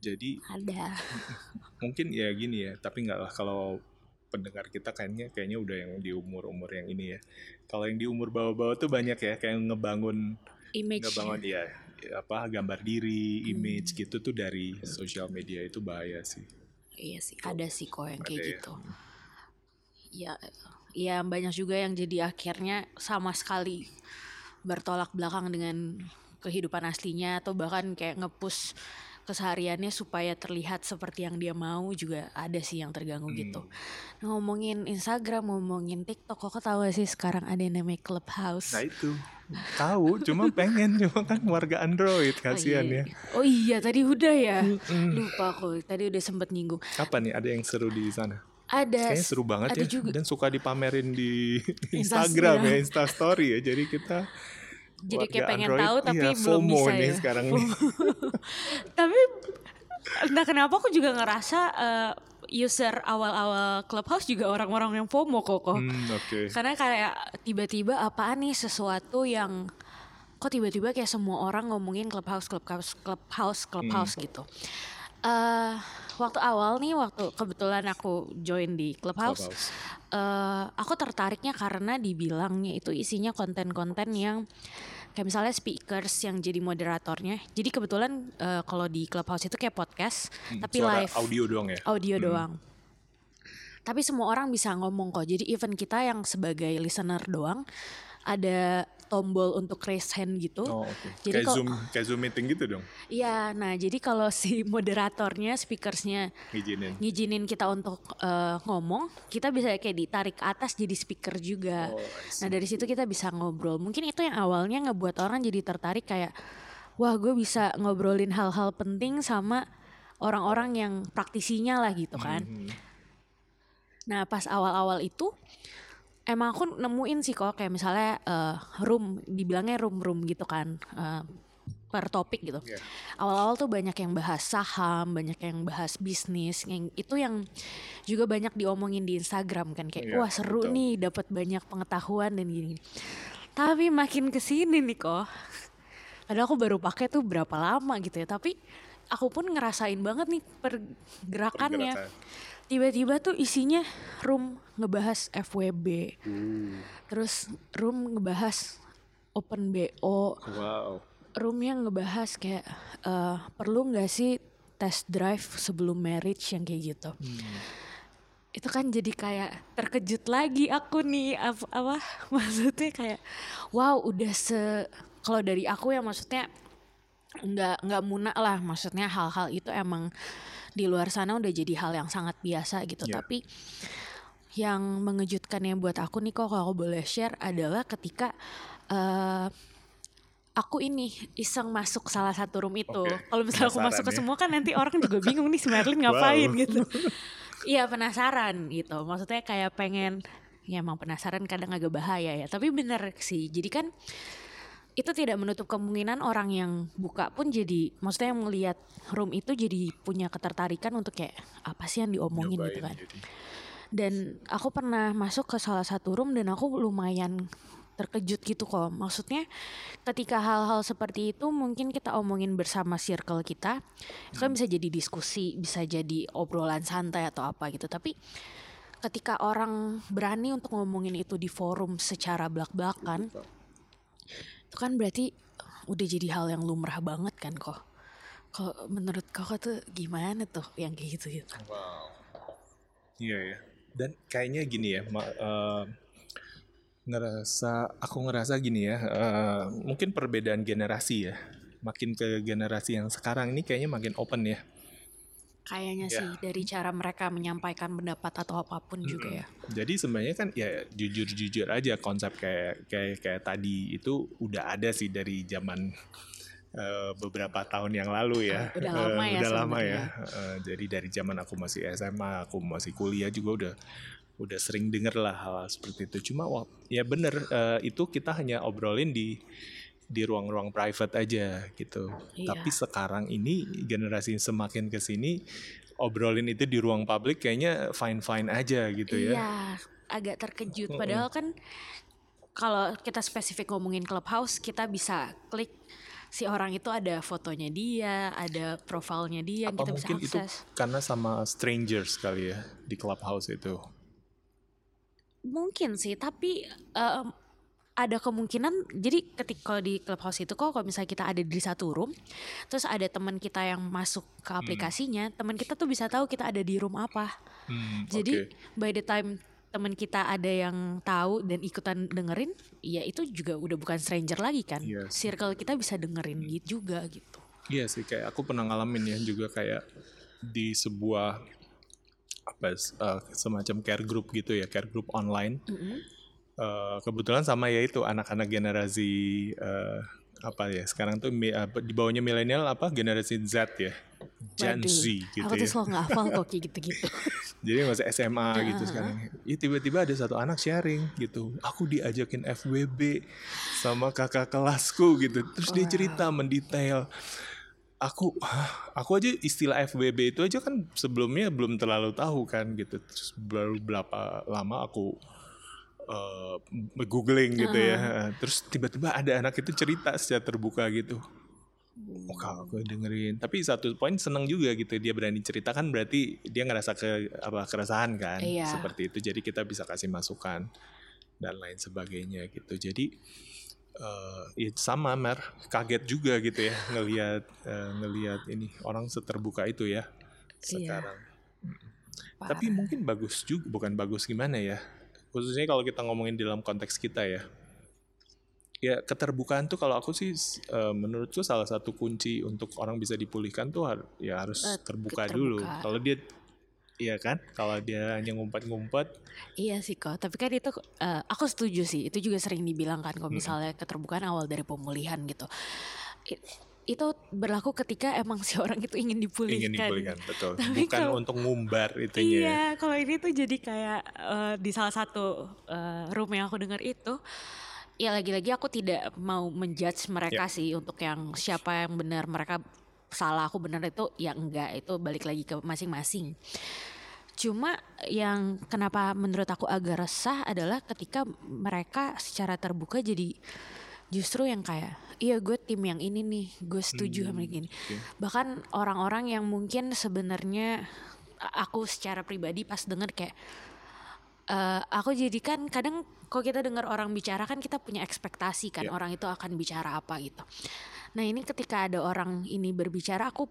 Jadi Ada. mungkin ya gini ya, tapi nggak lah kalau pendengar kita kayaknya kayaknya udah yang di umur-umur yang ini ya. Kalau yang di umur bawah-bawah tuh banyak ya kayak ngebangun Image. ngebangun ya apa gambar diri, Hmm. image gitu tuh dari sosial media itu bahaya sih. Iya sih, ada sih kok yang kayak Ada ya. gitu. Ya, ya banyak juga yang jadi akhirnya sama sekali bertolak belakang dengan kehidupan aslinya atau bahkan kayak ngepush kesehariannya supaya terlihat seperti yang dia mau juga ada sih yang terganggu gitu. Nah, ngomongin Instagram, ngomongin TikTok, kok tahu sih sekarang ada yang namanya Clubhouse? Nah itu tahu, cuma pengen cuma kan warga Android kasihan oh, iya. ya. Oh iya, tadi udah ya. Lupa aku, tadi udah sempet nyinggung. Apa nih ada yang seru di sana? Ada Kayaknya seru banget ada ya juga. dan suka dipamerin di Instagram. Instagram ya, Insta Story ya. Jadi kita jadi kayak pengen Android, tahu tapi iya, belum FOMO bisa nih ya. sekarang nih. tapi entah kenapa aku juga ngerasa eh, user awal-awal Clubhouse juga orang-orang yang FOMO kok kok. Hmm, oke. Karena kayak tiba-tiba apaan nih sesuatu yang kok tiba-tiba kayak semua orang ngomongin Clubhouse, Clubhouse, Clubhouse, Clubhouse Hmm. gitu. eh waktu awal nih waktu kebetulan aku join di Clubhouse, Clubhouse. eh, aku tertariknya karena dibilangnya itu isinya konten-konten yang kayak misalnya speakers yang jadi moderatornya. Jadi kebetulan eh, kalau di Clubhouse itu kayak podcast Hmm, tapi suara live audio doang ya. audio doang. Tapi semua orang bisa ngomong kok. Jadi even kita yang sebagai listener doang ada tombol untuk raise hand gitu. Oh, oke. Jadi Kayak kalau- Zoom, kayak Zoom meeting gitu dong. Iya, nah jadi kalau si moderatornya, speakersnya Ngizinin. ngizinin kita untuk eh, ngomong, kita bisa kayak ditarik ke atas jadi speaker juga. Oh. Nah dari situ kita bisa ngobrol. Mungkin itu yang awalnya ngebuat orang jadi tertarik kayak, wah gue bisa ngobrolin hal-hal penting sama orang-orang yang praktisinya lah gitu kan. Mhm. Nah pas awal-awal itu emang aku nemuin sih kok kayak misalnya eh, room, dibilangnya room-room gitu kan. eh, per topik gitu. Iya. Awal-awal tuh banyak yang bahas saham, banyak yang bahas bisnis, yang itu yang juga banyak diomongin di Instagram kan kayak Iya, wah seru betul. nih dapat banyak pengetahuan dan gini. Tapi makin ke sini nih kok, padahal aku baru pakai tuh berapa lama gitu ya, tapi aku pun ngerasain banget nih pergerakannya. Pergerakan. Tiba-tiba tuh isinya room ngebahas FWB, Uh, terus room ngebahas open BO, wow. room yang ngebahas kayak eh, perlu nggak sih test drive sebelum marriage yang kayak gitu. Itu kan jadi kayak terkejut lagi aku nih apa, apa maksudnya kayak wow udah se kalau dari aku ya maksudnya nggak nggak munak lah. Maksudnya hal-hal itu emang di luar sana udah jadi hal yang sangat biasa gitu Ya. tapi yang mengejutkannya buat aku nih kok kalau aku boleh share adalah ketika eh aku ini iseng masuk salah satu room itu. Oke, Kalau misalnya aku masuk ke ya. semua kan nanti orang juga bingung nih si Merlin ngapain Wow. gitu. Iya penasaran gitu. Maksudnya kayak pengen ya emang penasaran kadang agak bahaya ya. Tapi bener sih. Jadi kan itu tidak menutup kemungkinan orang yang buka pun jadi maksudnya yang melihat room itu jadi punya ketertarikan untuk kayak apa sih yang diomongin gitu Nyobain kan. jadi. Dan aku pernah masuk ke salah satu room dan aku lumayan terkejut gitu kok. Maksudnya ketika hal-hal seperti itu mungkin kita omongin bersama circle kita, itu kan bisa jadi diskusi, bisa jadi obrolan santai atau apa gitu. Tapi ketika orang berani untuk ngomongin itu di forum secara belak-belakan, itu kan berarti udah jadi hal yang lumrah banget kan kok. Kalau menurut kau tuh gimana tuh yang kayak gitu gitu? Wow. Iya ya. Dan kayaknya gini ya, ma- eh, ngerasa aku ngerasa gini ya, eh, mungkin perbedaan generasi ya. Makin ke generasi yang sekarang ini kayaknya makin open ya. Kayaknya Ya. sih dari cara mereka menyampaikan pendapat atau apa pun juga ya. Jadi sebenarnya kan ya jujur-jujur aja konsep kayak kayak kayak tadi itu udah ada sih dari zaman eh, beberapa tahun yang lalu ya. Udah Eh, lama ya Udah lama ya. Eh, jadi dari zaman aku masih SMA, aku masih kuliah juga udah udah sering denger lah hal, seperti itu. Cuma ya bener eh, itu kita hanya obrolin di di ruang-ruang private aja gitu. Iya. Tapi sekarang ini generasi semakin ke sini obrolin itu di ruang publik kayaknya fine-fine aja gitu ya. Iya, agak terkejut. Padahal kan kalau kita spesifik ngomongin clubhouse, kita bisa klik si orang itu ada fotonya dia, ada profilnya dia, Apa kita bisa mungkin itu akses. karena sama strangers kali ya di clubhouse itu. Mungkin sih, tapi em, ada kemungkinan. Jadi ketika di clubhouse itu kok, kalau misalnya kita ada di satu room, terus ada teman kita yang masuk ke aplikasinya, teman kita tuh bisa tahu kita ada di room apa. Hmm, Jadi oke. by the time teman kita ada yang tahu dan ikutan dengerin, ya itu juga udah bukan stranger lagi kan. Iya sih. Circle kita bisa dengerin gitu juga gitu. Iya sih kayak aku pernah ngalamin ya juga kayak di sebuah apa eh, semacam care group gitu ya care group online Mm-mm. Eh, kebetulan sama ya itu anak-anak generasi eh, apa ya sekarang tuh apa, di bawahnya milenial apa generasi Z ya? Gen Waduh, Z gitu Aku ya. tuh selalu nggak hafal kok gitu-gitu. jadi masih SMA gitu sekarang. Ya tiba-tiba ada satu anak sharing gitu aku diajakin FWB sama kakak kelasku gitu. Terus dia cerita mendetail aku "Hah, aku aja istilah FWB itu aja kan sebelumnya belum terlalu tahu kan gitu. Terus baru berapa lama aku eh, googling gitu ya terus tiba-tiba ada anak itu cerita secara terbuka gitu Oh, kak, aku dengerin. Tapi satu poin seneng juga gitu dia berani cerita kan berarti dia ngerasa ke apa keresahan kan Iya. seperti itu. Jadi kita bisa kasih masukan dan lain sebagainya gitu. Jadi eh ya sama mer kaget juga gitu ya ngelihat eh, ngelihat ini orang seterbuka itu ya sekarang. Tapi mungkin bagus juga, bukan bagus gimana ya? Khususnya kalau kita ngomongin dalam konteks kita ya. Ya keterbukaan tuh kalau aku sih eh, menurutku salah satu kunci untuk orang bisa dipulihkan tuh har- ya harus Eh, terbuka terbuka. dulu. Kalau dia Iya kan? Kalau dia hanya ngumpet-ngumpet, Iya sih kok, tapi kan itu eh, aku setuju sih. Itu juga sering dibilang kan kalau misalnya keterbukaan awal dari pemulihan gitu. Itu berlaku ketika emang si orang itu ingin dipulihkan. ingin dipulihkan, betul. Tapi Bukan kalau- untuk ngumbar itunya. ya. Iya, kalau ini tuh jadi kayak eh, di salah satu eh, room yang aku dengar itu, ya lagi-lagi aku tidak mau menjudge mereka Ya. sih untuk yang siapa yang benar mereka salah aku benar itu ya enggak itu balik lagi ke masing-masing. Cuma yang kenapa menurut aku agak resah adalah ketika mereka secara terbuka jadi justru yang kayak iya gue tim yang ini nih gue setuju sama yang gini bahkan orang-orang yang mungkin sebenarnya aku secara pribadi pas denger kayak eh, aku jadi kan kadang kalau kita dengar orang bicara kan kita punya ekspektasi kan Iya. orang itu akan bicara apa gitu nah ini ketika ada orang ini berbicara aku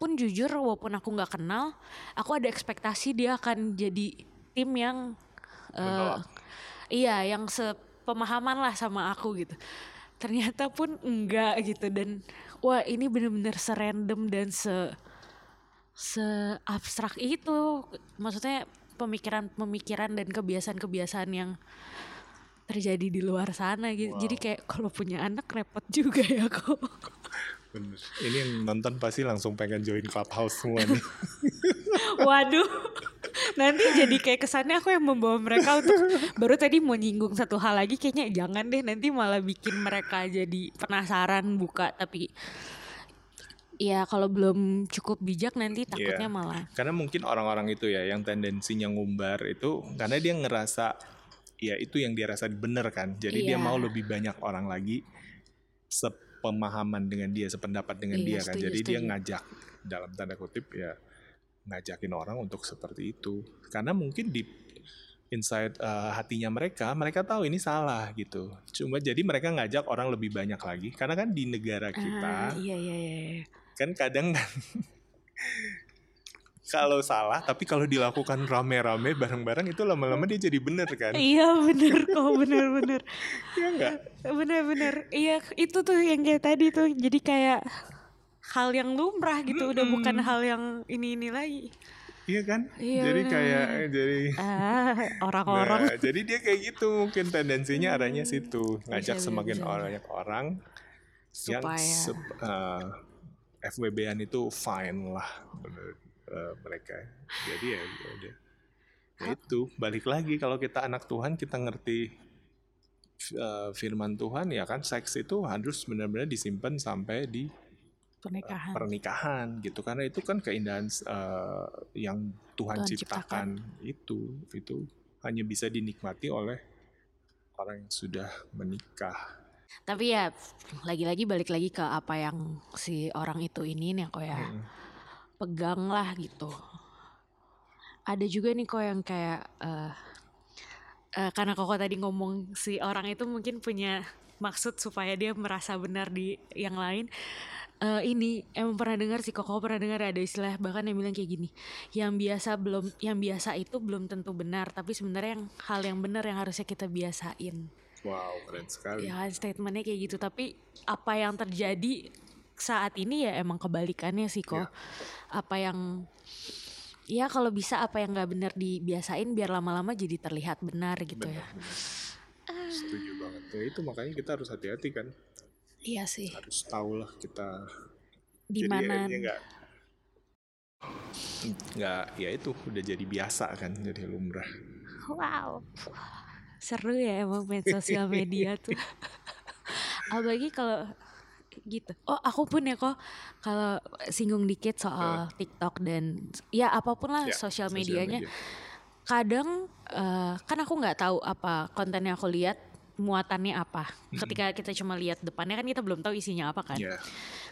pun jujur walaupun aku nggak kenal aku ada ekspektasi dia akan jadi tim yang eh, Menolak. iya yang sepemahaman lah sama aku gitu ternyata pun enggak gitu dan wah ini bener-bener serandom dan se se abstrak itu maksudnya pemikiran-pemikiran dan kebiasaan-kebiasaan yang terjadi di luar sana gitu. Wow. Jadi kayak kalau punya anak repot juga ya kok. Bener. Ini yang nonton pasti langsung pengen join clubhouse semua nih. Waduh. Nanti jadi kayak kesannya aku yang membawa mereka untuk baru tadi mau nyinggung satu hal lagi kayaknya jangan deh nanti malah bikin mereka jadi penasaran buka tapi ya kalau belum cukup bijak nanti takutnya Iya. malah Karena mungkin orang-orang itu ya yang tendensinya ngumbar itu karena dia ngerasa ya itu yang dia rasa bener kan. Jadi dia Iya. mau lebih banyak orang lagi sepemahaman dengan dia, sependapat dengan Iya, dia kan. setuju, Jadi dia setuju. ngajak dalam tanda kutip ya ngajakin orang untuk seperti itu. Karena mungkin di inside eh, hatinya mereka, mereka tahu ini salah gitu. Cuma jadi mereka ngajak orang lebih banyak lagi karena kan di negara kita Ah, iya iya iya. iya. kan kadang kan kalau salah tapi kalau dilakukan rame-rame bareng-bareng itu lama-lama dia jadi bener kan? Iya bener. Kok bener-bener Iya enggak Bener-bener Iya itu tuh yang kayak tadi tuh. Jadi kayak hal yang lumrah gitu Udah bukan hal yang ini-ini lagi. Iya kan? Iya, jadi bener. kayak jadi Ah orang-orang. Nah, jadi dia kayak gitu. Mungkin tendensinya arahnya situ. Ngajak Bisa, semakin bisa. banyak orang yang Supaya sep- eh, FWB-an itu fine lah menurut eh, mereka. Jadi ya ya udah. Ya itu balik lagi kalau kita anak Tuhan kita ngerti eh, firman Tuhan ya kan seks itu harus benar-benar disimpan sampai di pernikahan. pernikahan gitu. Karena itu kan keindahan eh, yang Tuhan, Tuhan ciptakan. itu itu hanya bisa dinikmati oleh orang yang sudah menikah. Tapi ya lagi-lagi balik lagi ke apa yang si orang itu ini nih kok ya. Mm. Pegang lah gitu. Ada juga nih kok yang kayak eh eh, karena koko tadi ngomong si orang itu mungkin punya maksud supaya dia merasa benar di yang lain. Eh ini emang pernah dengar sih koko pernah dengar ada istilah bahkan yang bilang kayak gini yang biasa belum yang biasa itu belum tentu benar tapi sebenarnya yang hal yang benar yang harusnya kita biasain wow keren sekali ya kan statementnya kayak gitu tapi apa yang terjadi saat ini ya emang kebalikannya sih kok Ya. apa yang ya kalau bisa apa yang nggak benar dibiasain biar lama-lama jadi terlihat benar gitu ya. Benar, setuju banget. Ya itu makanya kita harus hati-hati kan. Iya sih. Harus tahu lah kita di mana. ya, nggak ya itu udah jadi biasa kan jadi lumrah. Wow. Seru ya emang main sosial media tuh. Apalagi kalau gitu. Oh aku pun ya kok kalau singgung dikit soal TikTok dan ya apa pun lah Ya, sosial medianya. media. kadang eh, kan aku nggak tahu apa konten yang aku lihat muatannya apa. Ketika kita cuma lihat depannya kan kita belum tahu isinya apa kan. Ya.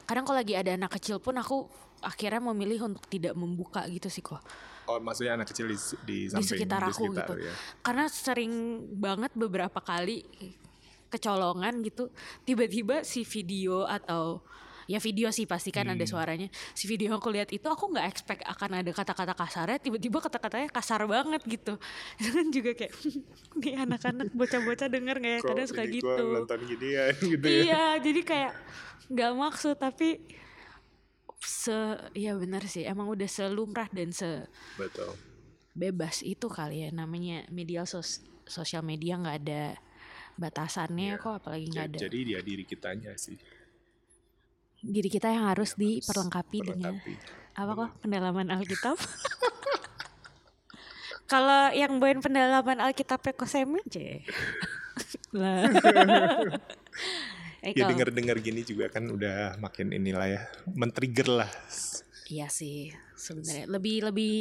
Kadang kalau lagi ada anak kecil pun aku akhirnya memilih untuk tidak membuka gitu sih kok. Oh maksudnya anak kecil di, di samping sekitar aku gitu. ya. karena sering banget beberapa kali kecolongan gitu tiba-tiba si video atau ya video sih pasti kan ada suaranya si video yang aku lihat itu aku nggak expect akan ada kata-kata kasarnya tiba-tiba kata-katanya kasar banget gitu. Itu kan juga kayak nih anak-anak bocah-bocah denger nggak ya? Kadang suka gitu. gini ya gitu ya. Iya jadi kayak nggak maksud tapi se ya benar sih emang udah selumrah dan se betul. bebas itu kali ya namanya media sos sosial media nggak ada batasannya Iya. kok apalagi nggak ada jadi dia diri kitanya sih. Diri kita yang harus diperlengkapi dengan Perlengkapi. apa kok pendalaman Alkitab? Kalau yang bawain pendalaman Alkitabnya kok Semi aja lah. Eh, ya denger-denger gini juga kan udah makin inilah ya men-trigger lah. Iya sih sebenarnya. Lebih lebih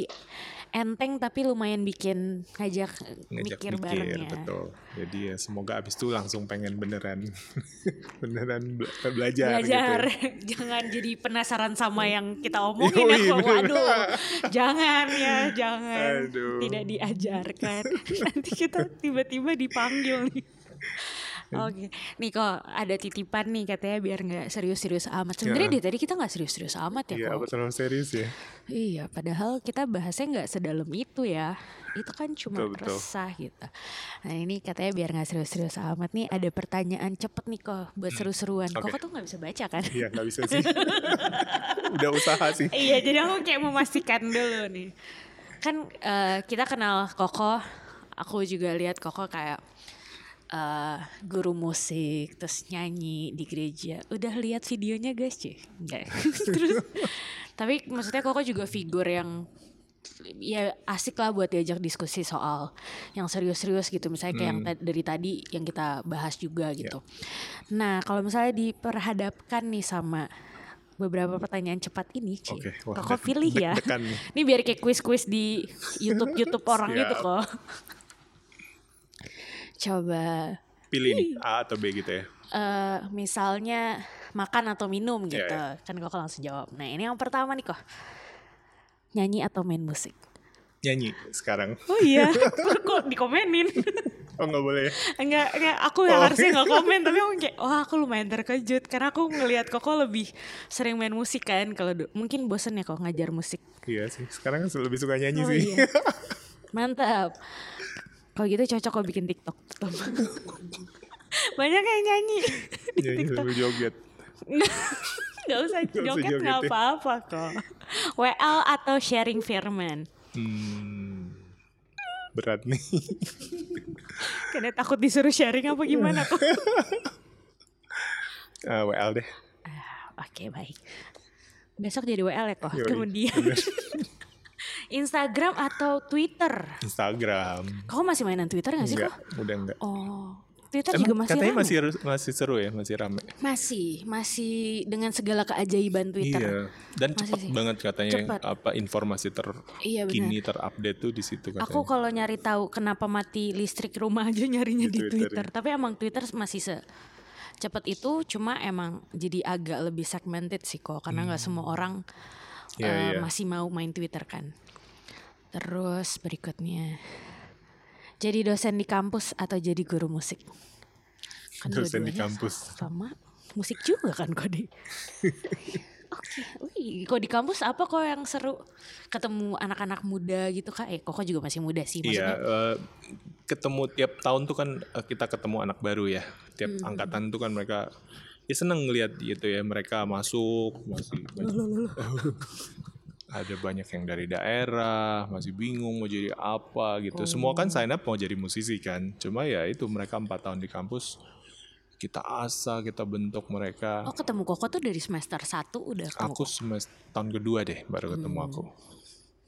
enteng tapi lumayan bikin ngajak, ngajak mikir, mikir, bareng ya. betul jadi ya semoga abis itu langsung pengen beneran beneran bela- belajar, Belajar, gitu jangan jadi penasaran sama yang kita omongin Yoi, ya. bener. Waduh, jangan ya, jangan. Aduh. Tidak diajarkan. Nanti kita tiba-tiba dipanggil nih. Oke, nih kok ada titipan nih katanya biar nggak serius-serius amat. Sebenarnya Ya. dari tadi kita nggak serius-serius amat ya Iya, apa terlalu serius ya? Iya, padahal kita bahasnya nggak sedalam itu ya. Itu kan cuma Betul, betul. resah gitu. Nah ini katanya biar nggak serius-serius amat nih ada pertanyaan cepet nih kok buat seru-seruan. Hmm. Oke. Kok tuh nggak bisa baca kan? Iya, nggak bisa sih. Udah usaha sih. iya, jadi aku kayak memastikan dulu nih. Kan eh, kita kenal Koko, aku juga lihat Koko kayak eh, guru musik terus nyanyi di gereja. Udah lihat videonya guys enggak terus tapi maksudnya koko juga figur yang ya asik lah buat diajak diskusi soal yang serius-serius gitu. Misalnya kayak yang Hmm. ta- dari tadi yang kita bahas juga Ya. gitu. Nah kalau misalnya diperhadapkan nih sama beberapa pertanyaan cepat ini Ci, Oke, wah, koko deg- pilih ya. ini biar kayak kuis-kuis di YouTube YouTube orang gitu kok coba. Pilih nih A atau B gitu ya. eh misalnya makan atau minum Iya, gitu. kan kok langsung jawab. Nah ini yang pertama nih kok. Nyanyi atau main musik? Nyanyi sekarang. oh iya? Kok dikomenin? Oh nggak boleh. Enggak enggak. Aku yang Oh. harusnya nggak komen tapi aku kayak wah aku lumayan terkejut. Karena aku ngelihat koko lebih sering main musik kan. Kalau mungkin bosen ya kok ngajar musik. Iya sih. Sekarang lebih suka nyanyi Oh, sih. iya. mantap kalau gitu cocok kok bikin TikTok banyak yang nyanyi di nyanyi TikTok sambil joget. Gak usah Nggak usah joget joget nggak ya. apa-apa kok. WL atau sharing firman. Hmm, berat nih. Karena takut disuruh sharing apa gimana kok. Ah, WL deh. Oke baik. Besok jadi WL ya kok. Yoi, Kemudian. Instagram atau Twitter. Instagram. Kau masih mainan Twitter gak sih Enggak, kok? udah enggak. Oh. Twitter Emang juga masih katanya rame. masih masih seru ya, masih rame. masih masih dengan segala keajaiban Twitter. Iya. Dan Masih cepat sih. banget katanya Cepat. apa informasi Iya terkini terupdate tuh di situ katanya. Aku kalau nyari tahu kenapa mati listrik rumah aja nyarinya Di di, Twitter, Twitter. Tapi emang Twitter masih se cepat itu cuma emang jadi agak lebih segmented sih kok karena nggak semua orang Iya, eh, iya. masih mau main Twitter kan. Terus berikutnya jadi dosen di kampus atau jadi guru musik? Kan Dosen di kampus. sama musik juga kan kok di. Oke, wih, kok di kampus apa kok yang seru? Ketemu anak-anak muda gitu kak? Eh, kok juga masih muda sih Iya, maksudnya. eh, ketemu tiap tahun tuh kan eh, kita ketemu anak baru ya. Tiap Hmm. angkatan tuh kan mereka ya seneng ngeliat gitu ya mereka masuk masih ada banyak yang dari daerah masih bingung mau jadi apa gitu. Semua Oh. kan sign up mau jadi musisi kan. Cuma ya itu mereka empat tahun di kampus kita asah kita bentuk mereka. Oh ketemu Koko tuh dari semester 1 udah ketemu Aku semester tahun kedua deh baru ketemu Hmm. aku.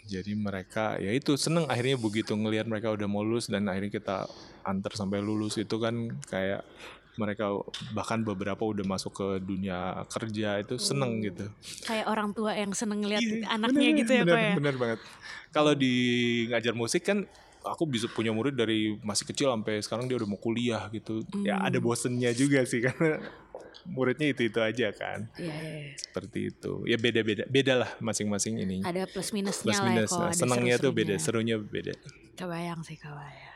Jadi mereka ya itu seneng akhirnya begitu ngelihat mereka udah mau lulus dan akhirnya kita antar sampai lulus itu kan kayak mereka bahkan beberapa udah masuk ke dunia kerja itu seneng gitu. Kayak orang tua yang seneng ngeliat Iya, anaknya bener, gitu ya bener, ya. Bener banget. Kalau di ngajar musik kan aku bisa punya murid dari masih kecil sampai sekarang dia udah mau kuliah gitu. Ya Hmm. ada bosennya juga sih karena muridnya itu-itu aja kan. Iya, iya, iya. Seperti itu. Ya beda-beda. Beda lah masing-masing ini. Ada plus minusnya Plus lah ya minus. Nah, ada senangnya tuh beda, serunya beda. Kebayang sih kebayang.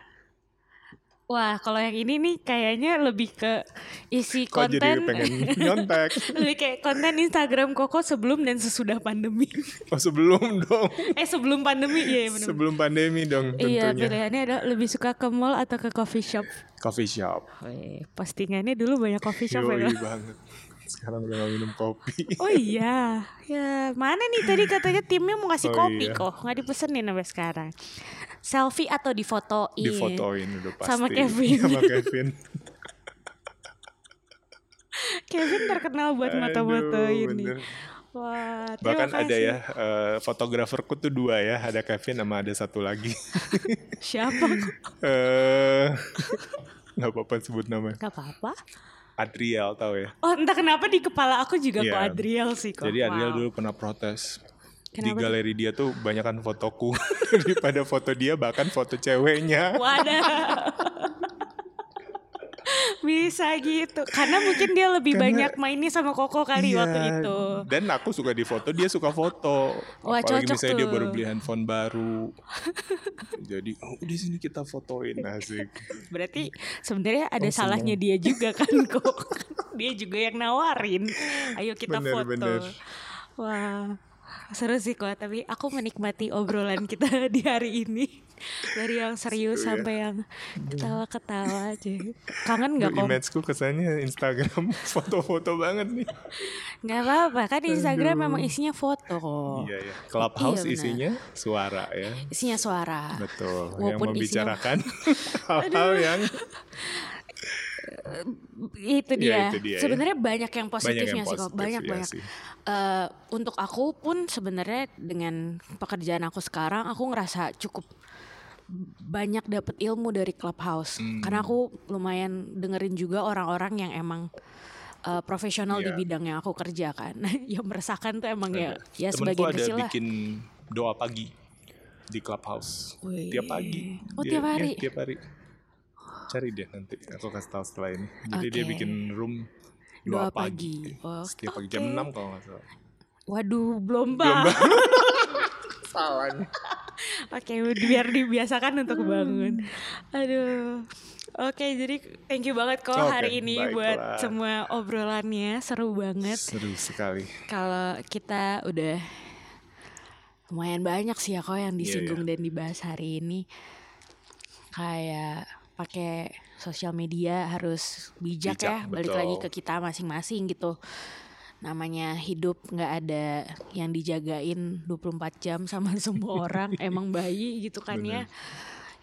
Wah kalau yang ini nih kayaknya lebih ke isi Kok jadi konten. pengen nyontek? lebih kayak konten Instagram Koko sebelum dan sesudah pandemi. Oh sebelum dong. eh sebelum pandemi iya bener. Sebelum pandemi dong Iya tentunya. pilihannya ada lebih suka ke mall atau ke coffee shop. Coffee shop. Wih, postingannya dulu banyak coffee shop ya. Yoi Kak? banget. Sekarang udah gak minum kopi. Oh iya, ya mana nih tadi katanya timnya mau ngasih Oh kopi iya. kok, nggak dipesenin sampai sekarang. Selfie atau difotoin? Difotoin udah pasti. Sama Kevin. Sama Kevin. Kevin terkenal buat nih. bener. Wah, Bahkan ada kasih. ya eh, fotograferku tuh dua ya, ada Kevin sama ada satu lagi. Siapa? Eh nggak apa-apa sebut nama. Gak apa-apa. Adriel tahu ya. Oh entah kenapa di kepala aku juga Iya. kok Adriel sih kok. Jadi Adriel Wow. dulu pernah protes. Di Kenapa tuh? galeri dia tuh banyakan fotoku daripada foto dia bahkan foto ceweknya. Wadah. Bisa gitu. Karena mungkin dia lebih Karena- banyak mainnya sama Koko kali Iya, waktu itu. Dan aku suka di foto, dia suka foto. Wah, Apalagi cocok misalnya dia tuh. baru beli handphone baru. Jadi, oh, di sini kita fotoin asik. Berarti sebenarnya ada Oh, salahnya seneng. dia juga kan kok. dia juga yang nawarin. Ayo kita Bener, foto. bener. Wah, seru sih kok. Tapi aku menikmati obrolan kita di hari ini. Dari yang serius Seru ya. sampai yang ketawa-ketawa aja. Kangen nggak kok? Imageku kesannya Instagram foto-foto banget nih. Nggak apa-apa kan di Instagram Aduh. memang isinya foto kok. Iya ya. Clubhouse Iya, benar. isinya suara ya. Isinya suara. Betul. yang Walaupun isinya- membicarakan hal-hal yang itu dia. Ya, itu dia ya. Sebenarnya banyak yang positifnya sih kok, positif, banyak iya banyak. sih. Eh, untuk aku pun sebenarnya dengan pekerjaan aku sekarang aku ngerasa cukup banyak dapet ilmu dari clubhouse Hmm. karena aku lumayan dengerin juga orang-orang yang emang eh, profesional di Iya. bidang yang aku kerjakan yang meresahkan tuh emang ya ya Temenku sebagian ada kecil lah bikin doa pagi di clubhouse Wih. tiap pagi. Oh, Dia- tiap iya, hari? tiap hari. Cari deh nanti. Aku kasih tahu setelah ini. Jadi dia Oke. bikin room doa, pagi. pagi. Oh, Setiap pagi jam. 6 kalau nggak salah. waduh belum pak Salah. Oke, biar dibiasakan untuk bangun. Aduh. Oke, jadi thank you banget kok Oke, hari ini buat baiklah. semua obrolannya seru banget. Seru sekali. Kalau kita udah lumayan banyak sih ya kok yang Iya, disinggung dan dibahas hari ini. Kayak pakai sosial media harus bijak, Bijak, ya, balik betul. lagi ke kita masing-masing gitu. Namanya hidup nggak ada yang dijagain 24 jam sama semua orang, emang bayi gitu kan ya.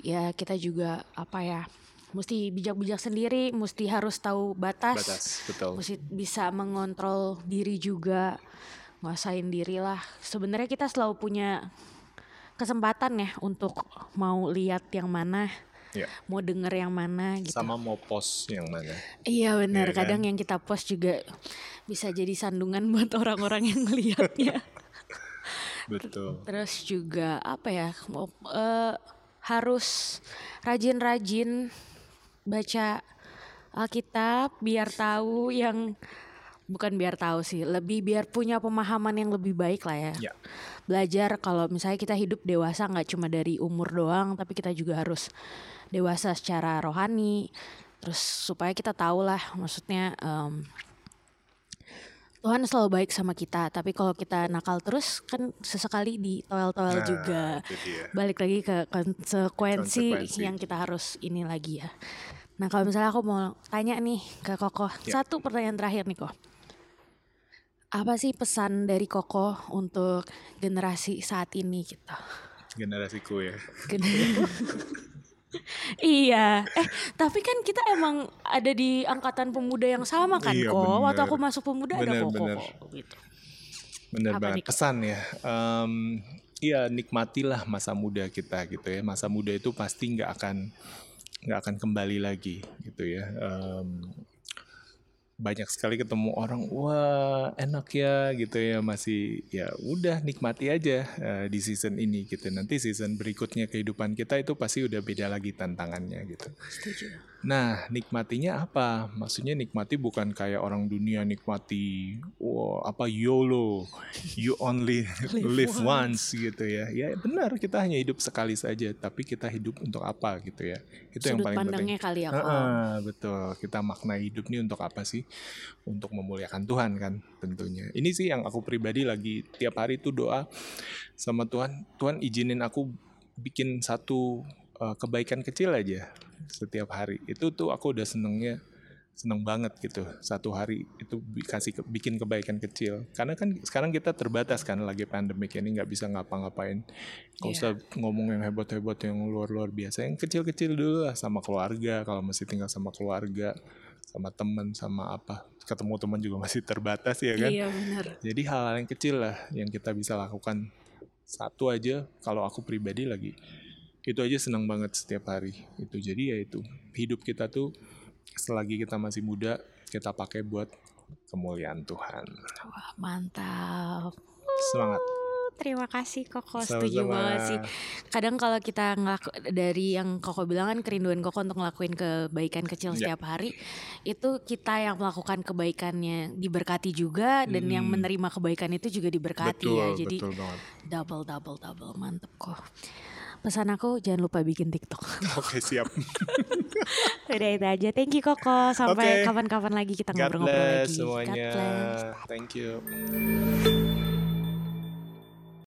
Ya kita juga apa ya, mesti bijak-bijak sendiri, mesti harus tahu batas Batas, betul. mesti bisa mengontrol diri juga nguasain diri lah sebenarnya kita selalu punya kesempatan ya untuk mau lihat yang mana Ya. mau denger yang mana gitu Sama mau post yang mana. iya benar Iya kan? kadang yang kita post juga bisa jadi sandungan buat orang-orang yang ngelihatnya Betul. terus juga apa ya mau eh, harus rajin-rajin baca Alkitab biar tahu yang bukan biar tahu sih lebih biar punya pemahaman yang lebih baik lah ya Ya. belajar kalau misalnya kita hidup dewasa nggak cuma dari umur doang tapi kita juga harus dewasa secara rohani. Terus supaya kita tahu lah maksudnya em, Tuhan selalu baik sama kita. Tapi kalau kita nakal terus kan sesekali ditoel-toel Nah, juga. balik lagi ke konsekuensi, Konsekuensi. yang kita harus ini lagi ya. Nah kalau misalnya aku mau tanya nih ke Koko. Ya. satu pertanyaan terakhir nih kok apa sih pesan dari Koko untuk generasi saat ini gitu? Generasiku ya. iya eh tapi kan kita emang ada di angkatan pemuda yang sama kan Iya, kok waktu aku masuk pemuda ada Bener, Koko bener. kok, gitu Bener Apa banget. nih? Pesan ya. Em, Iya nikmatilah masa muda kita gitu ya. Masa muda itu pasti nggak akan nggak akan kembali lagi gitu ya. Em, banyak sekali ketemu orang wah enak ya gitu ya masih ya udah nikmati aja eh, di season ini gitu. Nanti season berikutnya kehidupan kita itu pasti udah beda lagi tantangannya gitu. Setuju Nah, nikmatinya apa? Maksudnya nikmati bukan kayak orang dunia nikmati, wow, apa YOLO, you only live, once gitu ya. Ya benar, kita hanya hidup sekali saja, tapi kita hidup untuk apa gitu ya. Itu yang sudut paling penting. pandangnya kali ya Heeh, betul. Kita makna hidup ini untuk apa sih? Untuk memuliakan Tuhan kan tentunya. Ini sih yang aku pribadi lagi tiap hari tuh doa sama Tuhan. Tuhan izinin aku bikin satu uh, kebaikan kecil aja setiap hari. Itu tuh aku udah senengnya seneng banget gitu. Satu hari itu kasih ke- bikin kebaikan kecil. Karena kan sekarang kita terbatas kan lagi pandemik ini nggak bisa ngapa-ngapain. Nggak Iya. usah ngomong yang hebat-hebat yang luar-luar biasa. Yang kecil-kecil dulu lah sama keluarga. Kalau masih tinggal sama keluarga sama temen sama apa. Ketemu teman juga masih terbatas ya kan? Iya benar jadi hal-hal yang kecil lah yang kita bisa lakukan. Satu aja kalau aku pribadi lagi itu aja senang banget setiap hari itu jadi ya itu hidup kita tuh selagi kita masih muda kita pakai buat kemuliaan Tuhan Wah, mantap semangat Terima kasih Koko, setuju Sama-sama. banget sih. Kadang kalau kita ngelaku, dari yang Koko bilang kan kerinduan Koko untuk ngelakuin kebaikan kecil Ya. setiap hari, itu kita yang melakukan kebaikannya diberkati juga dan yang Hmm. menerima kebaikan itu juga diberkati betul ya. Jadi betul banget double double double mantep kok. Pesan aku jangan lupa bikin TikTok. oke siap Udah itu aja. Thank you Koko. Sampai Oke. kapan-kapan lagi kita ngobrol-ngobrol lagi. semuanya God bless. thank you